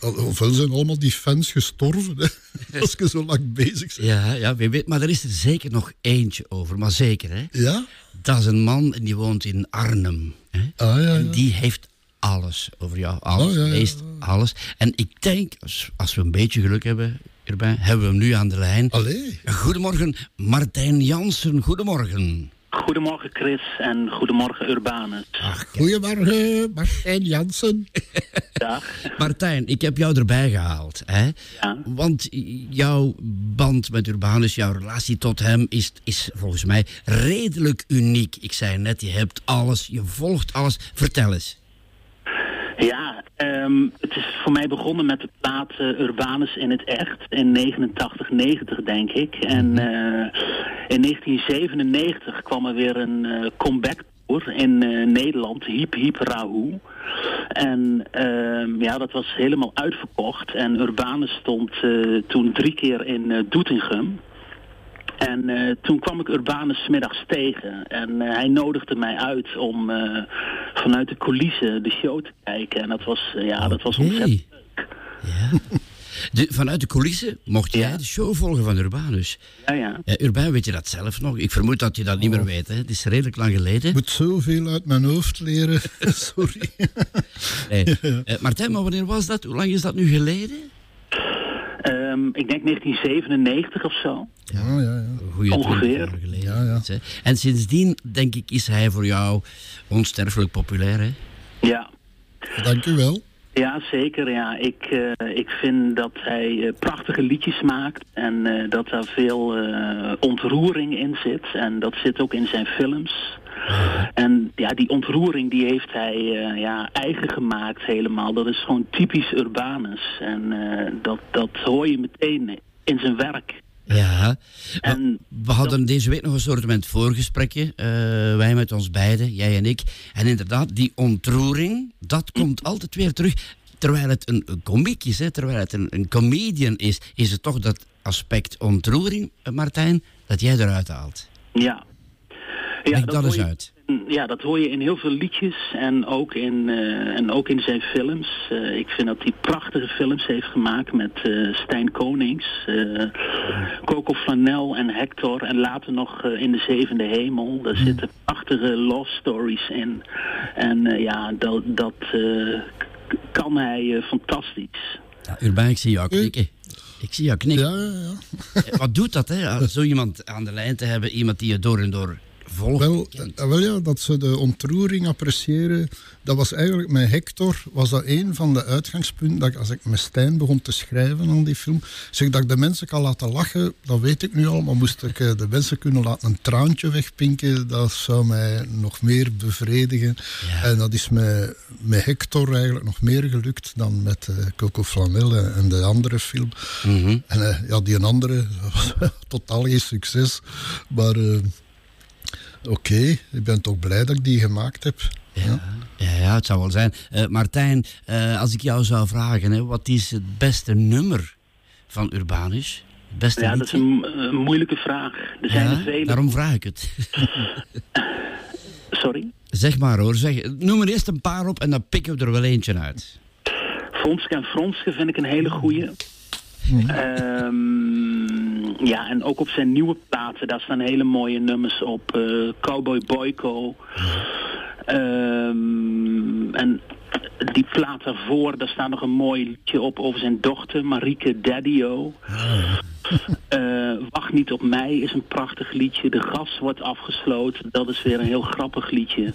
Speaker 4: <laughs> ofwel zijn allemaal die fans gestorven, hè, <laughs> als je zo lang bezig bent.
Speaker 3: Ja, ja, wie weet. Maar er is er zeker nog eentje over. Maar zeker, hè?
Speaker 4: Ja?
Speaker 3: Dat is een man en die woont in Arnhem. Hè?
Speaker 4: Ah, ja,
Speaker 3: En die heeft alles over jou. Alles,
Speaker 4: Oh, ja, ja,
Speaker 3: leest alles. En ik denk, als, als we een beetje geluk hebben erbij, hebben we hem nu aan de lijn.
Speaker 4: Allee.
Speaker 3: Goedemorgen, Martijn Jansen. Goedemorgen.
Speaker 13: Goedemorgen Chris en goedemorgen Urbanus.
Speaker 4: Goedemorgen, Martijn Jansen. <laughs>
Speaker 13: Dag.
Speaker 3: Martijn, ik heb jou erbij gehaald. Hè?
Speaker 13: Ja.
Speaker 3: Want jouw band met Urbanus, jouw relatie tot hem, is, is volgens mij redelijk uniek. Ik zei net, je hebt alles, je volgt alles. Vertel eens.
Speaker 13: Ja, ehm, het is voor mij begonnen met de plaat Urbanus in het echt in 89, 90 denk ik. En eh, in 1997 kwam er weer een eh, comeback tour in eh, Nederland, Hiep Hiep Rahu. En ehm, ja, dat was helemaal uitverkocht. En Urbanus stond toen drie keer in Doetinchem. En eh, toen kwam ik Urbanus middags tegen. En eh, hij nodigde mij uit om eh, vanuit de coulissen de show te kijken. En dat was, ja, dat was ontzettend
Speaker 3: Hey. Ja. De, vanuit de coulissen mocht jij de show volgen van Urbanus.
Speaker 13: Ja, ja.
Speaker 3: Ja, Urban, weet je dat zelf nog? Ik vermoed dat je dat niet meer weet. Hè? Het is redelijk lang geleden.
Speaker 4: Ik moet zoveel uit mijn hoofd leren. <laughs> Sorry.
Speaker 3: Nee. <laughs> Eh, Martijn, maar wanneer was dat? Hoe lang is dat nu geleden?
Speaker 13: Ehm, ik denk 1997 of zo.
Speaker 4: Ja, ja, ja.
Speaker 3: Goeie
Speaker 13: Ongeveer.
Speaker 3: 20 jaar geleden.
Speaker 4: Ja, ja.
Speaker 3: En sindsdien, denk ik, is hij voor jou onsterfelijk populair. Hè?
Speaker 13: Ja.
Speaker 4: Dank u wel.
Speaker 13: Ja, zeker. Ja. Ik, eh, ik vind dat hij eh, prachtige liedjes maakt en eh, dat daar veel eh, ontroering in zit. En dat zit ook in zijn films. En ja, die ontroering die heeft hij eh, ja, eigen gemaakt helemaal. Dat is gewoon typisch Urbanus. En eh, dat, dat hoor je meteen in zijn werk.
Speaker 3: Ja.
Speaker 13: En
Speaker 3: We hadden deze week nog een soort voorgesprekje. eh, wij met ons beiden, jij en ik. En inderdaad, die ontroering, dat komt altijd weer terug. Terwijl het een, een komiek is, hè, terwijl het een, een comedian is, is het toch dat aspect ontroering, Martijn, dat jij eruit haalt.
Speaker 13: Ja.
Speaker 3: Leg dat
Speaker 13: hoor
Speaker 3: eens
Speaker 13: je-
Speaker 3: uit.
Speaker 13: Ja, dat hoor je in heel veel liedjes en ook in, eh, en ook in zijn films. Eh, ik vind dat hij prachtige films heeft gemaakt met eh, Stijn Konings, eh, Coco Flanel en Hector. En later nog eh, in de Zevende Hemel. Daar zitten prachtige love stories in. En eh, ja, dat, dat eh, kan hij eh, fantastisch.
Speaker 3: Ja, Urbain, ik zie jou knikken. Ik zie jou knikken.
Speaker 4: Ja, ja, ja.
Speaker 3: Wat doet dat, hè? Zo iemand aan de lijn te hebben, iemand die je door en door volgt.
Speaker 4: Wel, wel ja, dat ze de ontroering appreciëren. Dat was eigenlijk met Hector, was dat een van de uitgangspunten. Dat ik, als ik met Stijn begon te schrijven aan die film, zeg dat ik de mensen kan laten lachen, dat weet ik nu al. Maar moest ik eh, de mensen kunnen laten een traantje wegpinken, dat zou mij nog meer bevredigen. En dat is met, met Hector eigenlijk nog meer gelukt dan met eh, Coco Flanel en, de andere film.
Speaker 3: Mhm.
Speaker 4: En eh, ja, die een andere <laughs> was totaal geen succes. Maar oké, ik ben toch blij dat ik die gemaakt heb.
Speaker 3: Ja, ja, ja, het zou wel zijn. Eh, Martijn, eh, als ik jou zou vragen, hè, wat is het beste nummer van Urbanus? Het beste
Speaker 13: Ja, dat is een, een moeilijke vraag. Er zijn
Speaker 3: Ja,
Speaker 13: er vele.
Speaker 3: daarom vraag ik het. <laughs>
Speaker 13: Sorry?
Speaker 3: zeg maar hoor, zeg, noem er eerst een paar op en dan pikken we er wel eentje uit.
Speaker 13: Fronske en Fronske vind ik een hele goeie. Ehm, ja, en ook op zijn nieuwe platen, daar staan hele mooie nummers op. eh, Cowboy Boyko. Ehm, en die plaat daarvoor, daar staat nog een mooi liedje op over zijn dochter, Marieke Daddio. Eh, Wacht niet op mij is een prachtig liedje. De gas wordt afgesloten. Dat is weer een heel grappig liedje.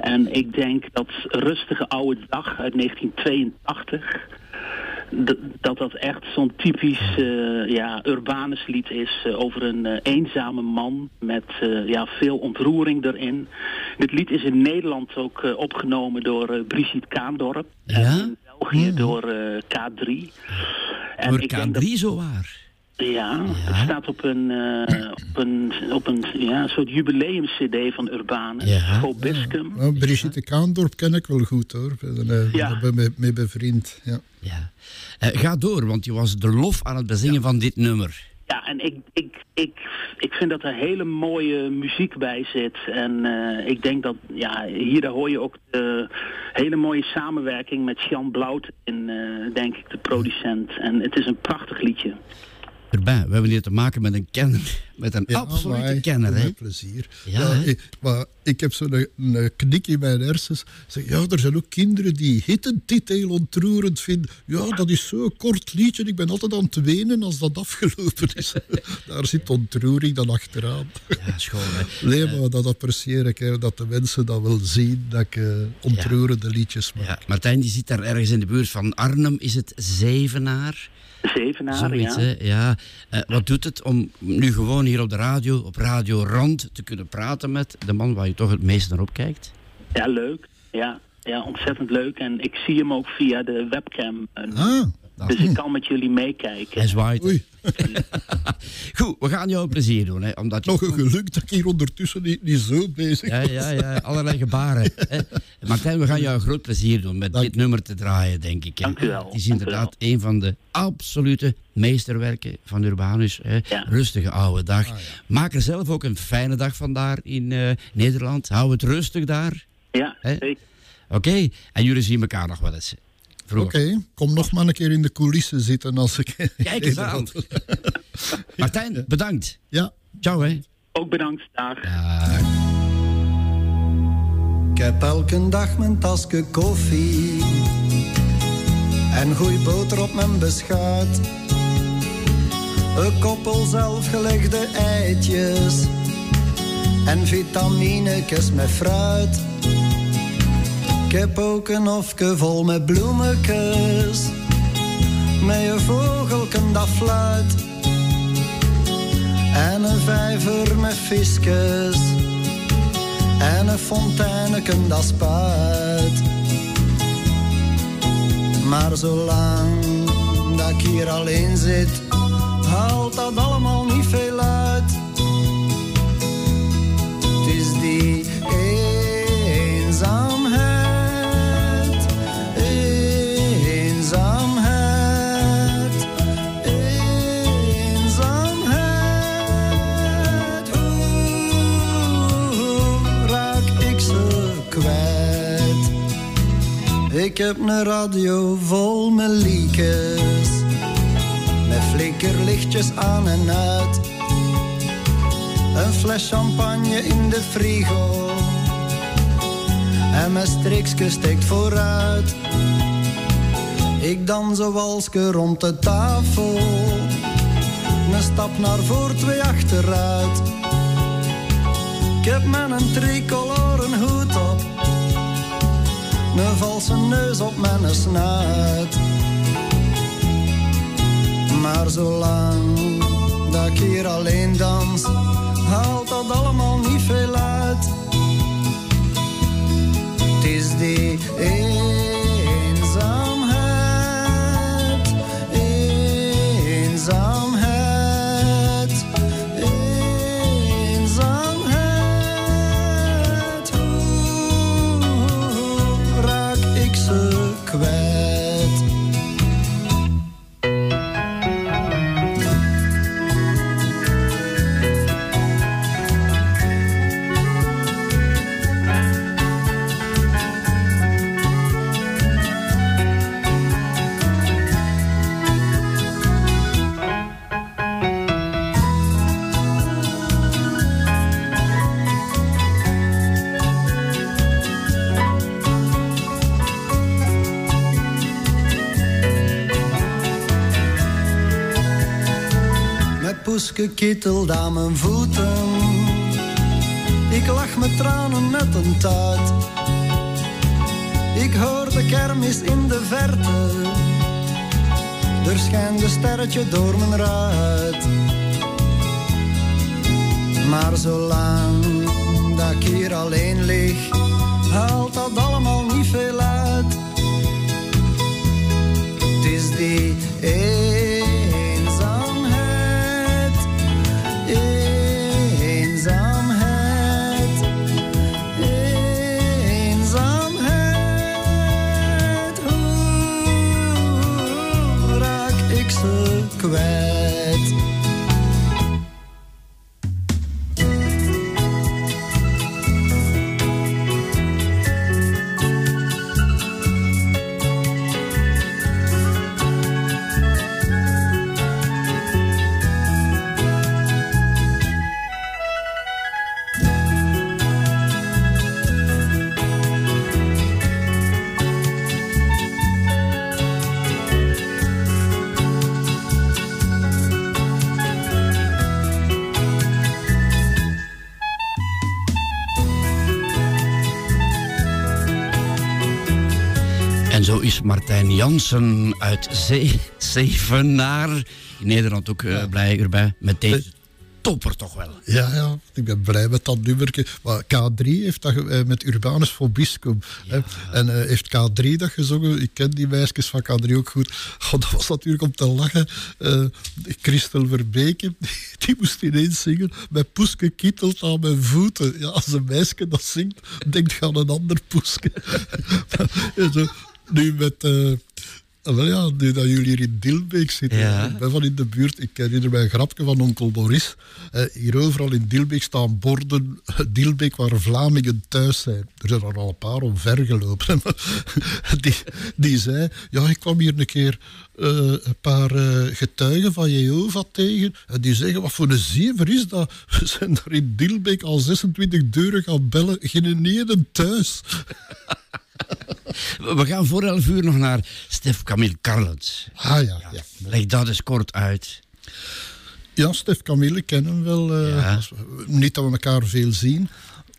Speaker 13: En ik denk dat Rustige Oude Dag uit 1982... dat dat echt zo'n typisch eh, ja, Urbanus lied is eh, over een eh, eenzame man met eh, ja, veel ontroering erin. Dit lied is in Nederland ook eh, opgenomen door eh, Brigitte Kaandorp.
Speaker 3: Ja?
Speaker 13: En in België door eh, K3. En ik denk
Speaker 3: K3
Speaker 13: dat-
Speaker 3: zo waar.
Speaker 13: Ja, het staat op een, eh, op een, op een ja, soort jubileum-cd van Urbanus.
Speaker 3: Ja.
Speaker 13: Vobiscum.
Speaker 4: Nou, Brigitte Kaandorp ken ik wel goed hoor. Ik ben er
Speaker 13: Ja.
Speaker 4: ben mee, mee bevriend. Ja.
Speaker 3: Ja. Eh, ga door, want je was de lof aan het bezingen van dit nummer.
Speaker 13: Ja, en ik, ik, ik, ik vind dat er hele mooie muziek bij zit. En eh, ik denk dat, ja, hier daar hoor je ook de hele mooie samenwerking met Jan Blout in, eh, denk ik, de producent. En het is een prachtig liedje.
Speaker 3: Erbij, we hebben hier te maken met een kenner, met een
Speaker 4: Ja,
Speaker 3: absolute
Speaker 4: maar,
Speaker 3: kenner. Hè?
Speaker 4: Plezier.
Speaker 3: Ja,
Speaker 4: ik, maar ik heb zo'n een knik in mijn hersens. Zeg, ja, er zijn ook kinderen die hittentitel ontroerend vinden. Ja, dat is zo'n kort liedje. Ik ben altijd aan het wenen als dat afgelopen is. <laughs> Daar zit ontroering dan achteraan.
Speaker 3: Ja, schoon.
Speaker 4: Nee, maar dat apprecieer ik. Hè, dat de mensen dat wel zien, dat ik eh, ontroerende liedjes maak.
Speaker 3: Ja, Martijn die zit daar ergens in de buurt van Arnhem. Is het Zevenaar?
Speaker 13: Zevenaar,
Speaker 3: Zoiets,
Speaker 13: ja.
Speaker 3: hè? Ja. Eh, wat doet het om nu gewoon hier op de radio, op Radio Rand, te kunnen praten met de man waar je toch het meest naar opkijkt?
Speaker 13: Ja, leuk. Ja, ja, ontzettend leuk. En ik zie hem ook via de webcam.
Speaker 4: Ah,
Speaker 3: Fantastisch. <laughs>
Speaker 13: ik kan met jullie meekijken.
Speaker 3: Hij zwaait.
Speaker 4: Oei, <laughs>
Speaker 3: Goed, we gaan jou een plezier doen. Hè, omdat je
Speaker 4: nog een geluk dat ik hier ondertussen niet, niet zo bezig
Speaker 3: Ja,
Speaker 4: was.
Speaker 3: ja, ja, allerlei gebaren. <laughs> hè. Martijn, we gaan jou een groot plezier doen met
Speaker 4: Dank
Speaker 3: dit nummer te draaien, denk ik. hè.
Speaker 13: Dank u wel,
Speaker 3: Het is inderdaad een van de absolute meesterwerken van Urbanus. Hè.
Speaker 13: Ja.
Speaker 3: Rustige oude dag. Maak er zelf ook een fijne dag van daar in eh, Nederland. Hou het rustig daar.
Speaker 13: Ja.
Speaker 3: Oké, en jullie zien elkaar nog wel eens.
Speaker 4: Oké, kom nog maar een keer in de coulissen zitten als ik...
Speaker 3: Kijk eens aan. <laughs> Martijn, bedankt.
Speaker 4: Ja,
Speaker 3: Ciao, hè.
Speaker 13: Ook bedankt. Dag.
Speaker 3: Dag.
Speaker 5: Ik heb elke dag mijn tasje koffie en gooi boter op mijn beschuit. Een koppel zelfgelegde eitjes en vitaminekes met fruit. Heb ook een hofje vol met bloemetjes, met een vogelken dat fluit. En een vijver met visjes en een fonteineken dat spuit. Maar zolang dat ik hier alleen zit, haalt dat allemaal niet Ik heb een radio vol met liedjes, met flikkerlichtjes aan en uit. Een fles champagne in de frigo, en mijn strikske steekt vooruit. Ik dans een walsje rond de tafel, een stap naar voor, twee achteruit. Ik heb met een tricoloren hoed op, een valse neus op mijn snuit. Maar zolang dat ik hier alleen dans, haalt dat allemaal niet veel uit. Het is die Kittel aan mijn voeten. Ik lach met tranen met een tuit. Ik hoor de kermis in de verte. Er schijnt een sterretje door mijn ruit. Maar zolang dat ik hier alleen lig, haalt dat allemaal niet veel uit. Het is die
Speaker 3: Martijn Jansen uit Zee, Zevenaar, in Nederland ook eh, blij erbij, met deze
Speaker 9: topper toch wel.
Speaker 4: Ja, ja, ik ben blij met dat nummerke. Maar K3 heeft dat eh, met Urbanus Fobiscum. hè. En eh, heeft K3 dat gezongen. Ik ken die meisjes van K3 ook goed. Oh, dat was natuurlijk om te lachen. Christel Verbeke, <laughs> die, die moest ineens zingen. Mijn poeske kietelt aan mijn voeten. Ja, als een meisje dat zingt, denkt je aan een ander poeske. <laughs> En zo, nu met... eh, wel ja, nu dat jullie hier in Dilbeek zitten.
Speaker 9: Ja.
Speaker 4: Ik ben van in de buurt. Ik herinner mij een grapje van onkel Boris. Eh, hier overal in Dilbeek staan borden. Dilbeek waar Vlamingen thuis zijn. Er zijn er al een paar omvergelopen. <laughs> die, die zei, ja, ik kwam hier een keer eh, een paar eh, getuigen van Jehovah tegen. En die zeggen, wat voor een zever is dat? We zijn daar in Dilbeek al 26 deuren gaan bellen. Geen ene thuis. <laughs>
Speaker 9: We gaan voor 11 uur nog naar Stef Camille Carlens.
Speaker 4: Ah ja, ja.
Speaker 9: Leg dat eens kort uit.
Speaker 4: Ja, Stef Camille kennen hem wel. eh,
Speaker 9: Ja.
Speaker 4: Niet dat we elkaar veel zien,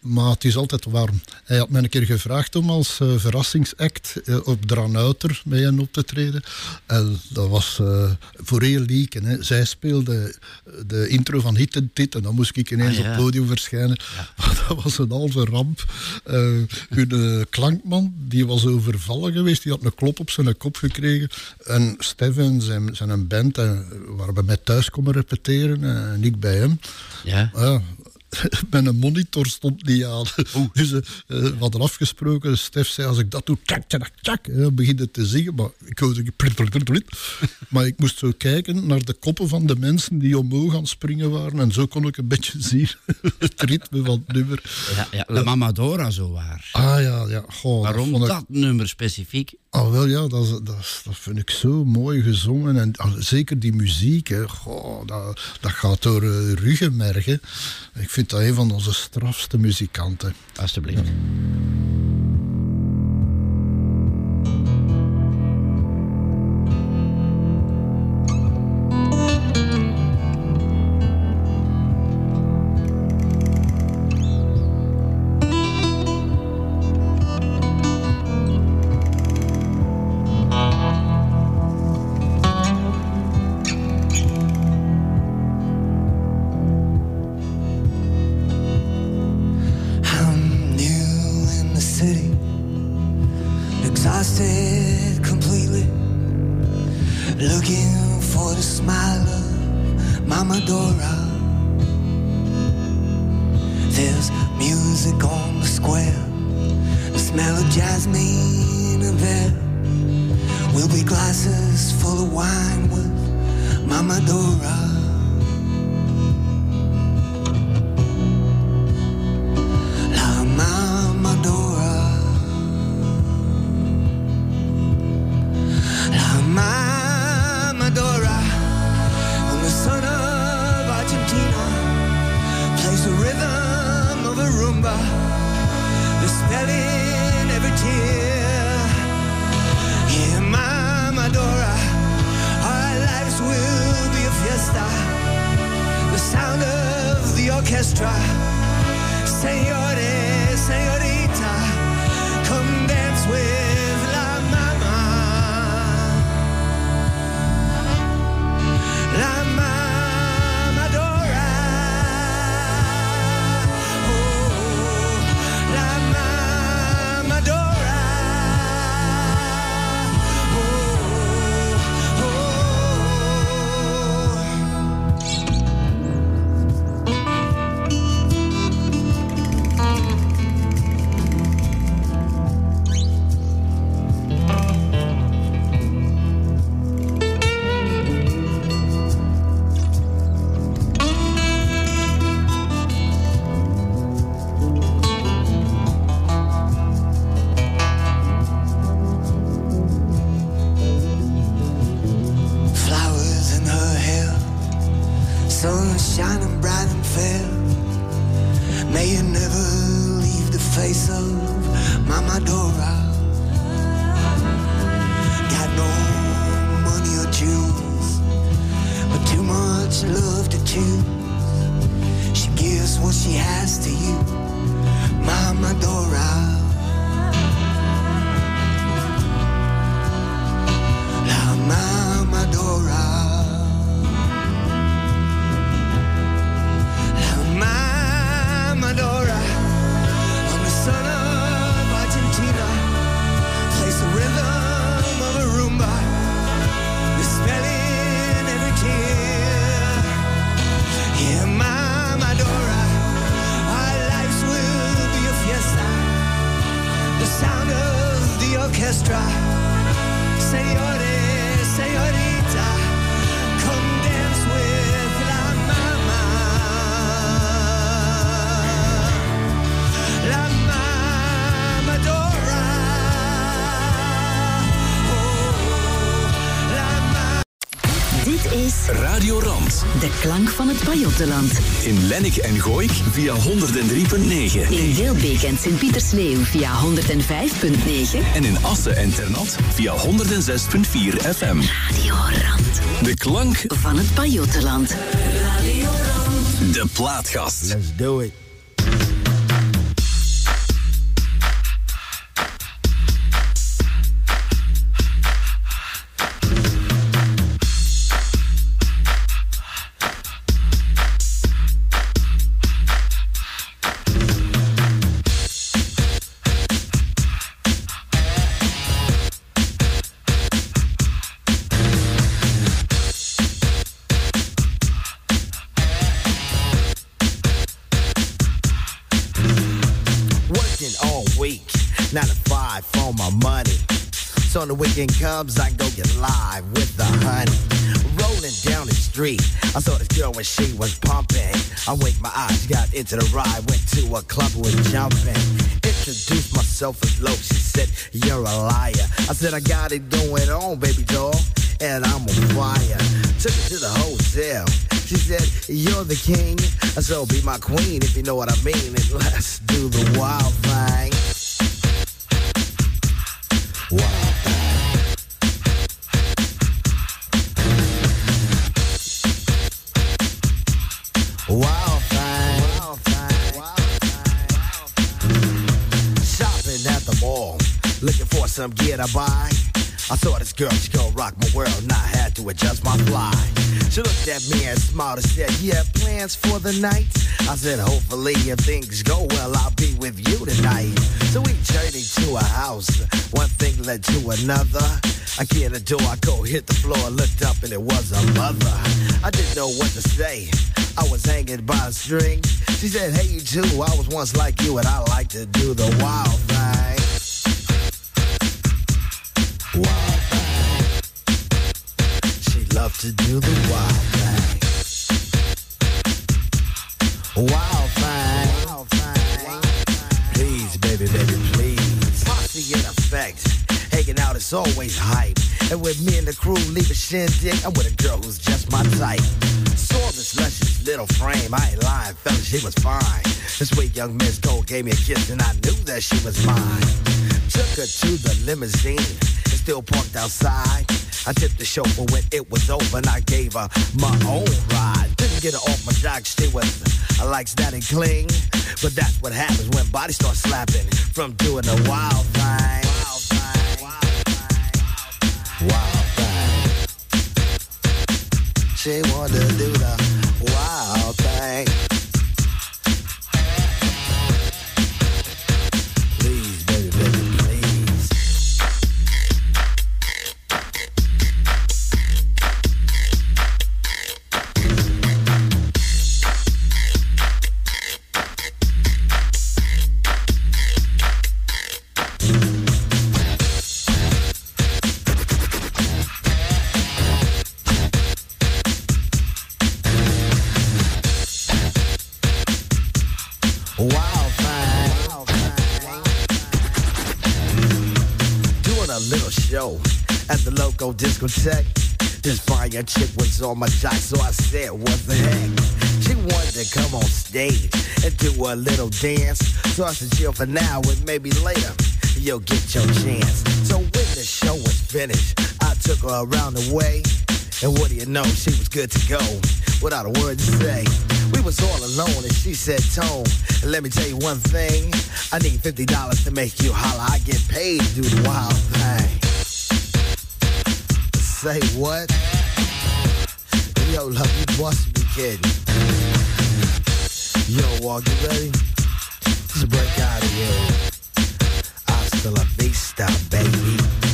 Speaker 4: maar het is altijd warm. Hij had mij een keer gevraagd om als eh, verrassingsact eh, op Dranouter mee hen op te treden. En dat was eh, voor heel lieken. Hè. Zij speelde de intro van Hit en Tit en dan moest ik ineens
Speaker 9: Ah, ja.
Speaker 4: op het podium verschijnen. <laughs> Dat was een halve ramp. Hun klankman, die was overvallen geweest. Die had een klop op zijn kop gekregen. En Stef en zijn, zijn een band eh, waren bij mij thuis komen repeteren. en ik bij hem.
Speaker 9: Ja. <laughs>
Speaker 4: Mijn monitor stond niet aan. Dus eh, we hadden afgesproken. Stef zei, als ik dat doe, tjak, hè, dan begint het te zingen. Maar ik hoorde. <laughs> Maar ik moest zo kijken naar de koppen van de mensen die omhoog aan het springen waren. En zo kon ik een beetje <laughs> zien het ritme van het nummer.
Speaker 9: Ja, ja, La Mamadora zo waar.
Speaker 4: Ah ja, ja. Goh,
Speaker 9: Waarom
Speaker 4: ik-
Speaker 9: dat nummer specifiek?
Speaker 4: Ah, wel ja, dat, dat, dat vind ik zo mooi gezongen. En ah, zeker die muziek, hè, goh, dat, dat gaat door uh, ruggenmergen. Ik vind dat een van onze strafste muzikanten.
Speaker 9: Alsjeblieft.
Speaker 1: Radio Rand.
Speaker 2: de klank van het Pajottenland.
Speaker 1: In Lennik en Gooik via 103.9.
Speaker 2: In Wilbeek en Sint-Pietersleeuw via 105.9.
Speaker 1: En in Assen en Ternat via 106.4 FM.
Speaker 2: Radio Rand
Speaker 1: De klank
Speaker 2: van het Pajottenland.
Speaker 1: De Plaatgast.
Speaker 9: Let's do it. The weekend comes, I go get live with the honey. Rolling down the street, I saw this girl when she was pumping. I winked my eyes, got into the ride, went to a club, was jumping. Introduced myself as low, she said, You're a liar. I said, I got it going on, baby doll, and I'm on fire. Took her to the hotel. She said, You're the king, I so be my queen if you know what I mean, and let's do the wild thing. Wild some gear to buy. I saw this girl, she gon' rock my world, and I had to adjust my fly. She looked at me and smiled and said, You have plans for the night? I said, Hopefully, if things go well, I'll be with you tonight. So we journeyed to a house, one thing led to another. I get the door, I go hit the floor, looked up, and it was a mother. I didn't know what to say. I was hanging by a string. She said, Hey, you too, I was once like you, and I like to do the wild thing. Wild thing. She loved to do the wild thing. Wild thing. Wild thing. Please, baby, baby, please. Posse in effect. Hanging out is always hype. And with me and the crew leave a shindig, I'm with a girl who's just my type. Saw this luscious little frame. I ain't lying, fella, she was fine. This sweet young Miss Gold gave me a kiss, and I knew that she was mine. Took her to the limousine. Still parked outside. I tipped the chauffeur when it was over, and I gave her my own ride. Didn't get her off my jock, she was I likes that and cling. But that's what happens when bodies start slapping from doing the wild thing. wild thing. Wild thing. Wild thing. She wanted to do the wild thing. Local discotheque. This fire chick was on my jock, so I said, what the heck? She wanted to come on stage and do a little dance. So I said, chill for now and maybe later you'll get your chance. So when the show was finished, I took her around the way. And what do you know, she was good to go without a word to say. We was all alone and she said, Tone, let me tell you one thing. I need $50 to make you holler. I get paid to do the wild thing. Say what? Yo, love, you must be kidding. Yo, walk, you ready? Just break out of here. Hasta la vista, baby.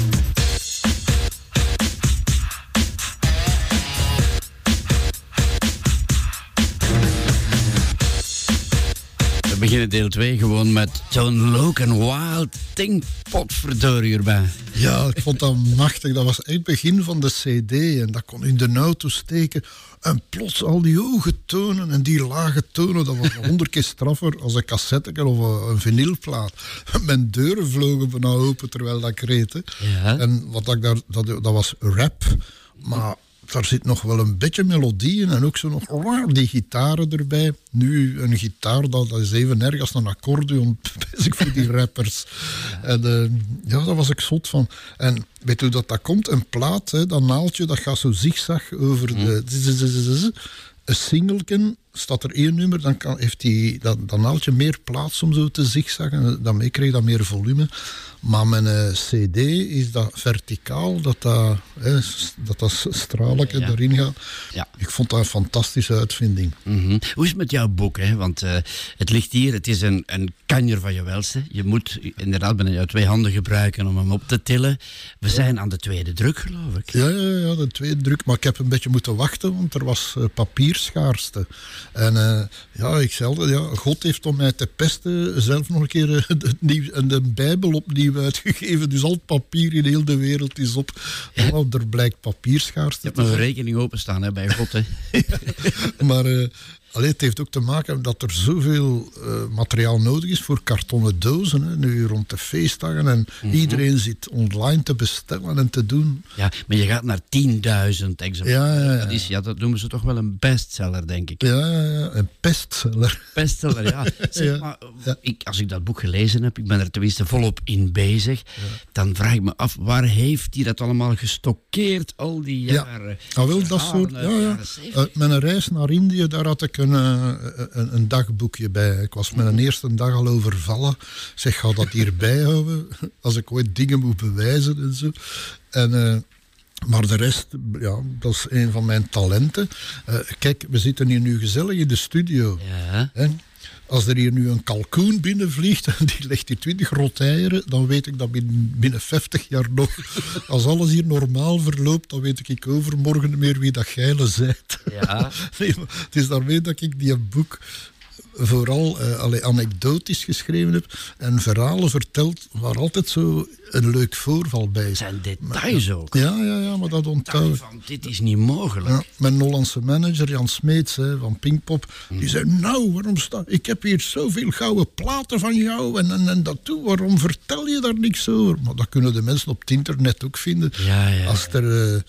Speaker 3: Beginnen deel 2 gewoon met zo'n Logan Wild Ting potverdorie erbij.
Speaker 4: Ja, ik vond dat machtig. Dat was echt het begin van de CD. En dat kon in de auto steken. En plots al die hoge tonen en die lage tonen. Dat was honderd keer straffer als een cassette of een- vinylplaat. Mijn deuren vlogen bijna open terwijl dat ik reed.
Speaker 3: Ja.
Speaker 4: En wat ik daar, dat, dat was rap. Maar daar zit nog wel een beetje melodie in. En ook zo nog die gitaren erbij. Nu een gitaar, dat, dat is even erg als een accordeon. <laughs> Bezig voor die rappers. En eh, ja, daar was ik zot van. En weet hoe dat, dat komt? Een plaat, hè, dat naaldje, dat gaat zo zigzag over de... Een singelken, staat er één nummer, dan kan, heeft die, dat, dat naaldje meer plaats om zo te zigzaggen. Daarmee kreeg dat meer volume. Maar mijn eh, cd is dat verticaal, dat dat, hè, dat, dat
Speaker 3: Ja.
Speaker 4: erin gaat.
Speaker 3: Ja.
Speaker 4: Ik vond dat een fantastische uitvinding.
Speaker 3: Mhm. Hoe is het met jouw boek? Hè? Want eh, het ligt hier, het is een, een kanjer van je welste. Je moet inderdaad bijna jouw twee handen gebruiken om hem op te tillen. We zijn aan de tweede druk, geloof ik.
Speaker 4: Ja, ja, ja, de tweede druk. Maar ik heb een beetje moeten wachten, want er was eh, papierschaarste. En eh, ja, ik zei ja, God heeft om mij te pesten zelf nog een keer eh, de, en de Bijbel opnieuw uitgegeven. Dus al het papier in heel de wereld is op. Nou, er blijkt papierschaarste
Speaker 3: Je hebt een
Speaker 4: zijn.
Speaker 3: rekening openstaan hè, bij God. Hè? <laughs>
Speaker 4: Maar eh, allee, het heeft ook te maken dat er zoveel eh, materiaal nodig is voor kartonnen dozen. Hè, nu rond de feestdagen. En
Speaker 3: Mhm.
Speaker 4: iedereen zit online te bestellen en te doen.
Speaker 3: Ja, maar je gaat naar 10.000 exemplaren.
Speaker 4: Ja, ja, ja.
Speaker 3: Dat, is, ja, dat noemen ze toch wel een bestseller, denk ik.
Speaker 4: Ja, ja, ja, een pestseller.
Speaker 3: Bestseller, ja. <laughs> Zeg,
Speaker 4: Ja.
Speaker 3: maar,
Speaker 4: Ja.
Speaker 3: ik, als ik dat boek gelezen heb, ik ben er tenminste volop in bezig, dan vraag ik me af, waar heeft hij dat allemaal gestockeerd al die
Speaker 4: Ja.
Speaker 3: jaren?
Speaker 4: Ah, wel, dat soort. Ja, ja.
Speaker 3: jaren 70.
Speaker 4: Uit mijn reis naar Indië, daar had ik een, eh, een, een dagboekje bij. Ik was mijn eerste dag al overvallen. Ik zeg, ga dat hier bijhouden, <laughs> als ik ooit dingen moet bewijzen en zo. En, eh, maar de rest, ja, dat is een van mijn talenten. Eh, kijk, we zitten hier nu gezellig in de studio.
Speaker 3: Ja.
Speaker 4: Hè? Als er hier nu een kalkoen binnenvliegt en <laughs> die legt hier 20 roteieren, dan weet ik dat binnen, binnen 50 jaar nog, <laughs> als alles hier normaal verloopt, dan weet ik overmorgen meer wie dat geile zijt.
Speaker 3: Ja. <laughs>
Speaker 4: Nee, het is daarmee dat ik die boek vooral allee, anekdotisch geschreven heb en verhalen verteld waar altijd zo een leuk voorval bij is.
Speaker 3: zijn details ook.
Speaker 4: Ja, ja, ja, maar dat onthoud.
Speaker 3: Van, dit is niet mogelijk.
Speaker 4: Ja, mijn Hollandse manager Jan Smeets hè, van Pinkpop, die zei: Nou, waarom sta ik heb hier zoveel gouden platen van jou en, en, en dat toe, waarom vertel je daar niks over? Maar dat kunnen de mensen op het internet ook vinden.
Speaker 3: Ja, ja,
Speaker 4: Als er eh,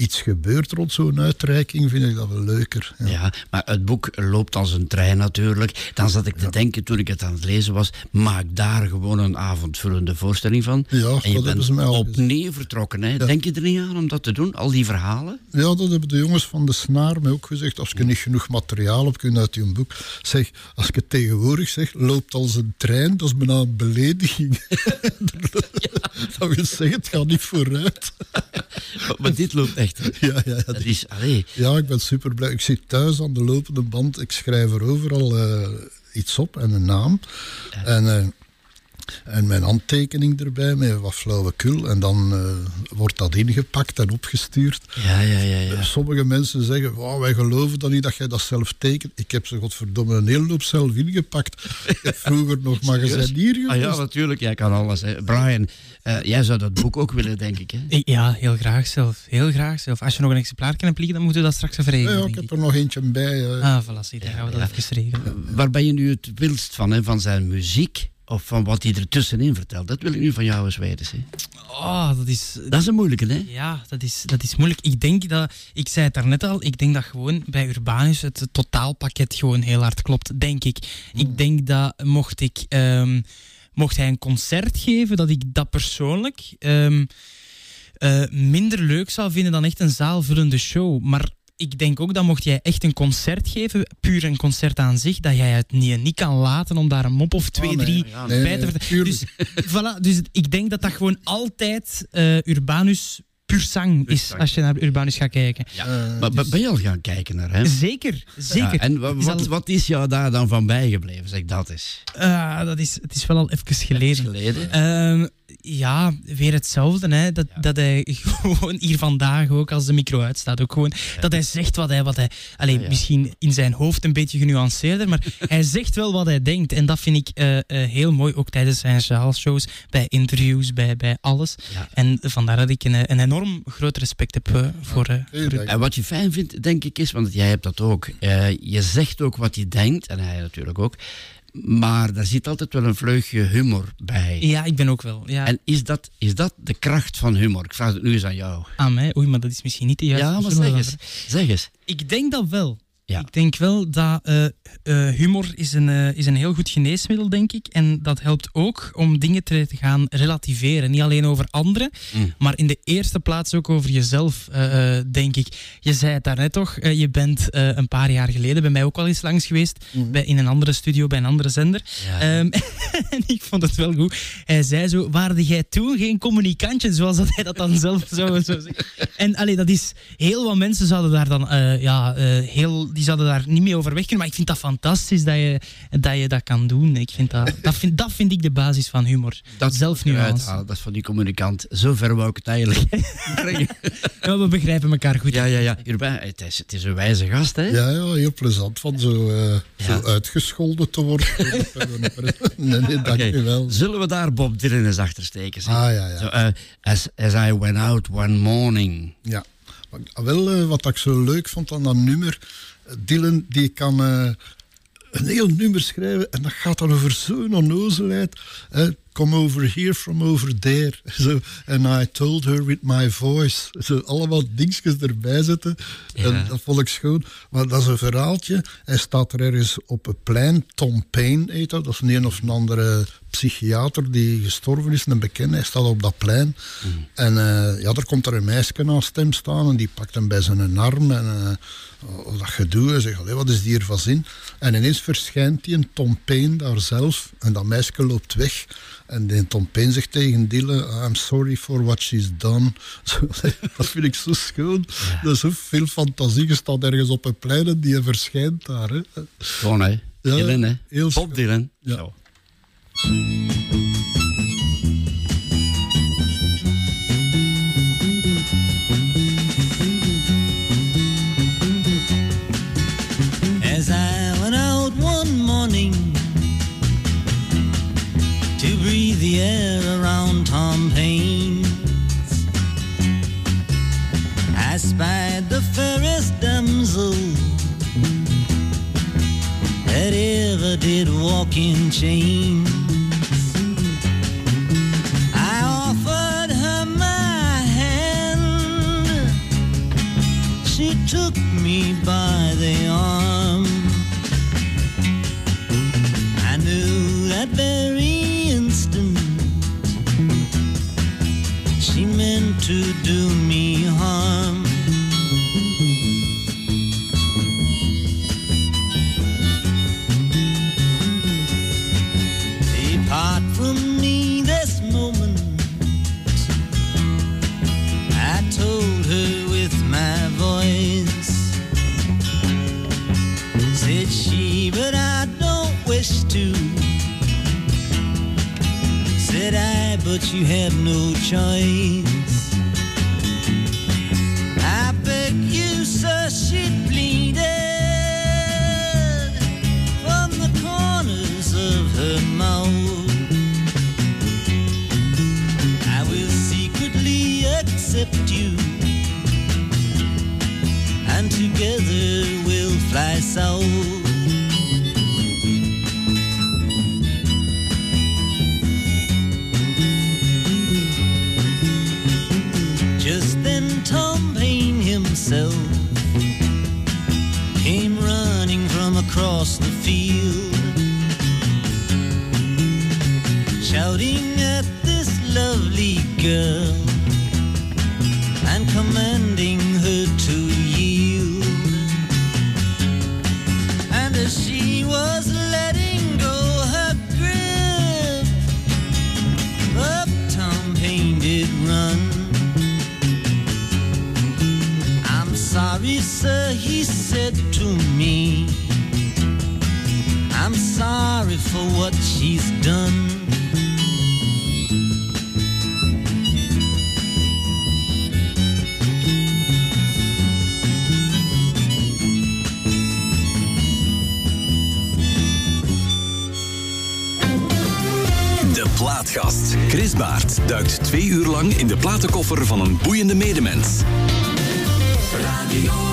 Speaker 4: iets gebeurt rond zo'n uitreiking, vind ik dat wel leuker. Ja.
Speaker 3: Ja, maar het boek loopt als een trein natuurlijk. Dan zat ik te denken toen ik het aan het lezen was, maak daar gewoon een avondvullende voorstelling van.
Speaker 4: Ja,
Speaker 3: en je bent opnieuw vertrokken. Hè? Denk je er niet aan om dat te doen, al die verhalen?
Speaker 4: Ja, dat hebben de jongens van de Snaar mij ook gezegd. Als je niet genoeg materiaal hebt, kun je uit je boek. Zeg, als ik het tegenwoordig zeg, loopt als een trein, dat is bijna een belediging. <laughs> <laughs> Dat wil zeggen, het gaat niet vooruit.
Speaker 3: Maar, maar dit loopt echt. Hè. <laughs>
Speaker 4: Ja, ja, ja,
Speaker 3: Dat is, allee,
Speaker 4: ja, ik ben super blij. Ik zit thuis aan de lopende band. Ik schrijf er overal eh, iets op en een naam. En, eh, en mijn handtekening erbij met wat flauwekul. En dan eh, wordt dat ingepakt en opgestuurd.
Speaker 3: ja, ja, ja. ja.
Speaker 4: Sommige mensen zeggen, "Wauw, wij geloven dan niet dat jij dat zelf tekent. Ik heb ze godverdomme een hele hoop zelf ingepakt. Ik heb vroeger <laughs> nog magazijn hier
Speaker 3: Ah ja, natuurlijk, jij kan alles. Hè. Brian, eh, jij zou dat boek ook willen, denk ik. Hè?
Speaker 6: Ja, heel graag zelf. Heel graag zelf. Als je nog een exemplaar kan liggen, dan moeten we dat straks even
Speaker 4: Ja,
Speaker 6: regelen.
Speaker 4: ja, ik heb er nog eentje bij. eh.
Speaker 6: Ah, voilà, zie, dan gaan we dat
Speaker 3: Ja.
Speaker 6: even regelen.
Speaker 3: Waar ben je nu het wildst van? Hè? Van zijn muziek of van wat hij er tussenin vertelt? Dat wil ik nu van jou eens weten. Hè?
Speaker 6: Oh, dat is...
Speaker 3: Dat is een moeilijke, hè?
Speaker 6: Ja, dat is, dat is moeilijk. Ik denk dat, ik zei het daarnet al, ik denk dat gewoon bij Urbanus het totaalpakket gewoon heel hard klopt, denk ik. Ik denk dat mocht ik, ehm, mocht hij een concert geven, dat ik dat persoonlijk ehm, eh, minder leuk zou vinden dan echt een zaalvullende show. Maar ik denk ook dat mocht jij echt een concert geven, puur een concert aan zich, dat jij het niet, niet kan laten om daar een mop of twee,
Speaker 4: Ah, nee.
Speaker 6: drie
Speaker 3: Ja,
Speaker 4: nee,
Speaker 6: bij te
Speaker 4: nee,
Speaker 6: vertellen. Dus, voilà, dus ik denk dat dat gewoon altijd eh, Urbanus puur zang is, als je naar Urbanus gaat kijken.
Speaker 3: Ja.
Speaker 4: Eh,
Speaker 3: maar ben- ben je al gaan kijken naar hem?
Speaker 6: Zeker, zeker.
Speaker 3: Ja, en wa-
Speaker 6: Is
Speaker 3: wat,
Speaker 6: al-
Speaker 3: wat is jou daar dan van bijgebleven? Zeg dat eens.
Speaker 6: Ah, dat is, het is wel al even geleden.
Speaker 3: Geleden?
Speaker 6: Ja, weer hetzelfde. Hè. Dat, dat hij <laughs> gewoon hier vandaag ook, als de micro uitstaat, ook gewoon... Dat hij zegt wat hij... Wat hij allee,
Speaker 3: Ja, ja.
Speaker 6: Misschien in zijn hoofd een beetje genuanceerder, maar <laughs> hij zegt wel wat hij denkt. En dat vind ik eh, eh, heel mooi, ook tijdens zijn zaalshows, bij interviews, bij, bij alles.
Speaker 3: Ja.
Speaker 6: En vandaar dat ik een, een enorm groot respect heb eh, voor... eh, voor.
Speaker 3: En wat je fijn vindt, denk ik, is, want jij hebt dat ook. eh, je zegt ook wat je denkt, en hij natuurlijk ook. Maar daar zit altijd wel een vleugje humor bij.
Speaker 6: Ja, ik ben ook wel. Ja,
Speaker 3: En is dat, is dat de kracht van humor? Ik vraag het nu eens aan jou.
Speaker 6: aan mij. Oei, maar dat is misschien niet de juiste
Speaker 3: Ja, maar zeg eens. Zeg eens.
Speaker 6: Ik denk dat wel.
Speaker 3: Ja.
Speaker 6: Ik denk wel dat eh, eh, humor is een, eh, is een heel goed geneesmiddel, denk ik. En dat helpt ook om dingen te, gaan relativeren. Niet alleen over anderen,
Speaker 3: Mm.
Speaker 6: maar in de eerste plaats ook over jezelf, denk ik. Je zei het daarnet toch, je bent een paar jaar geleden bij mij ook al eens langs geweest. bij, in een andere studio, bij een andere zender.
Speaker 3: Ja.
Speaker 6: Ehm, <laughs> en ik vond het wel goed. Hij zei zo, waarde jij toen geen communicantje, zoals dat hij dat dan zelf zou zo zeggen. <laughs> En allee, dat is, heel wat mensen zouden daar dan, ja, heel, die zouden daar niet mee overweg kunnen. Maar ik vind dat fantastisch dat je dat, je dat kan doen. Ik vind dat, dat, vind, dat vind ik de basis van humor.
Speaker 3: Dat
Speaker 6: zelf
Speaker 3: halen, Dat is van die communicant. Zo ver wou ik het eigenlijk <laughs> brengen.
Speaker 6: Ja, we begrijpen elkaar goed.
Speaker 3: Ja, ja, ja. Hierbij, het, is, het is een wijze gast, hè?
Speaker 4: Ja, ja, heel plezant van zo, eh,
Speaker 3: Ja.
Speaker 4: zo uitgescholden te worden. <laughs> nee, nee, dank
Speaker 3: Oké.
Speaker 4: je wel.
Speaker 3: Zullen we daar Bob Dylan eens achter steken? zeg?
Speaker 4: Ah, ja, ja.
Speaker 3: Zo, eh, as, as I went out one morning.
Speaker 4: Ja, ah, wel eh, wat ik zo leuk vond aan dat nummer. Dylan die kan eh, een heel nummer schrijven en dat gaat dan over zo'n onnozelheid. Come over here from over there. <laughs> Zo, and I told her with my voice. Zo allemaal dingetjes erbij zetten. En dat vond ik schoon. Maar dat is een verhaaltje. Hij staat er ergens op het plein. Tom Paine heet dat. Dat is een een of een andere psychiater die gestorven is. Een bekende. Hij staat op dat plein. En eh, ja, er komt er een meisje naast hem staan. En die pakt hem bij zijn arm. En eh, oh, dat gedoe. En zegt, "Allee, wat is die hier van zin? En ineens verschijnt die een Tom Paine daar zelf. En dat meisje loopt weg. En die Tom Paine zegt tegen Dylan, I'm sorry for what she's done. <laughs> Zo, dat vind ik zo schoon. Dat is zo veel fantasie. Je staat ergens op een plein en die verschijnt daar. Hè.
Speaker 3: Gewoon, hè?
Speaker 4: Ja,
Speaker 3: Dylan, hè? Bob. Dylan.
Speaker 4: Ja.
Speaker 3: Zo.
Speaker 14: Spied the fairest damsel that ever did walk in chains. I offered her my hand she took me by the arm. I knew that very instant she meant to do but you have no choice. I beg you, sir, she pleaded from the corners of her mouth. I will secretly accept you, and together we'll fly south. Across the field shouting at this lovely girl and commanding her to yield. And as she was letting go her grip, up Tom Paine did run. I'm sorry, sir, he said to me. I'm sorry for what she's done.
Speaker 1: De Plaatgast. Chris Baart duikt twee uur lang in de platenkoffer van een boeiende medemens.
Speaker 15: Radio.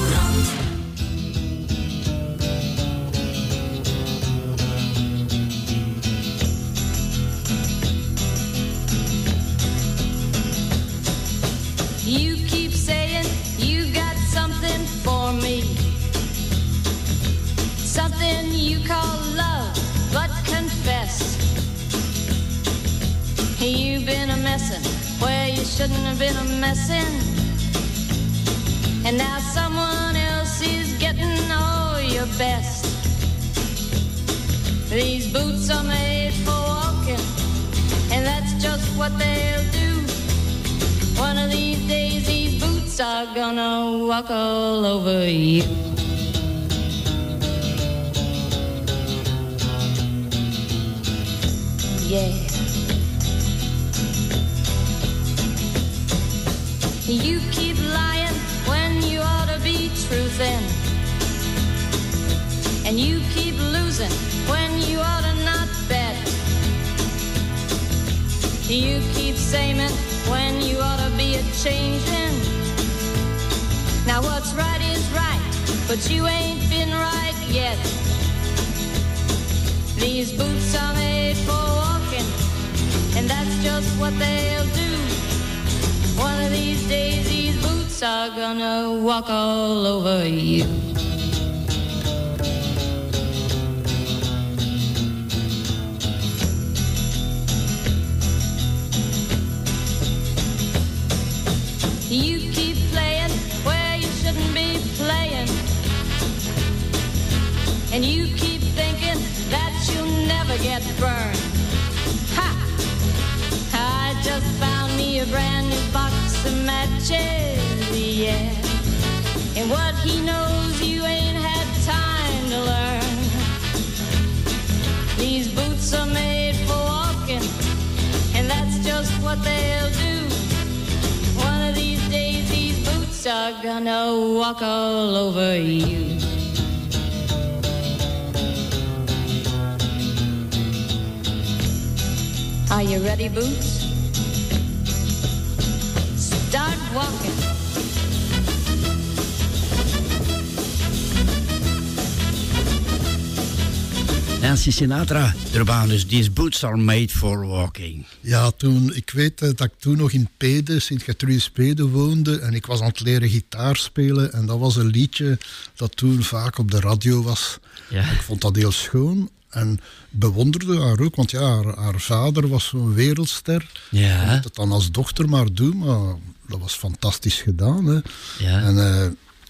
Speaker 3: Sinatra, Urbanus, these boots are made for walking.
Speaker 4: Ja, toen, ik weet eh, dat ik toen nog in Pede, Sint-Gertrudis Pede woonde. En ik was aan het leren gitaar spelen. En dat was een liedje dat toen vaak op de radio was.
Speaker 3: Ja.
Speaker 4: Ik vond dat heel schoon. En bewonderde haar ook, want ja, haar, haar vader was zo'n wereldster.
Speaker 3: Ja.
Speaker 4: Moet het dan als dochter maar doen, maar dat was fantastisch gedaan. Hè.
Speaker 3: Ja.
Speaker 4: En eh,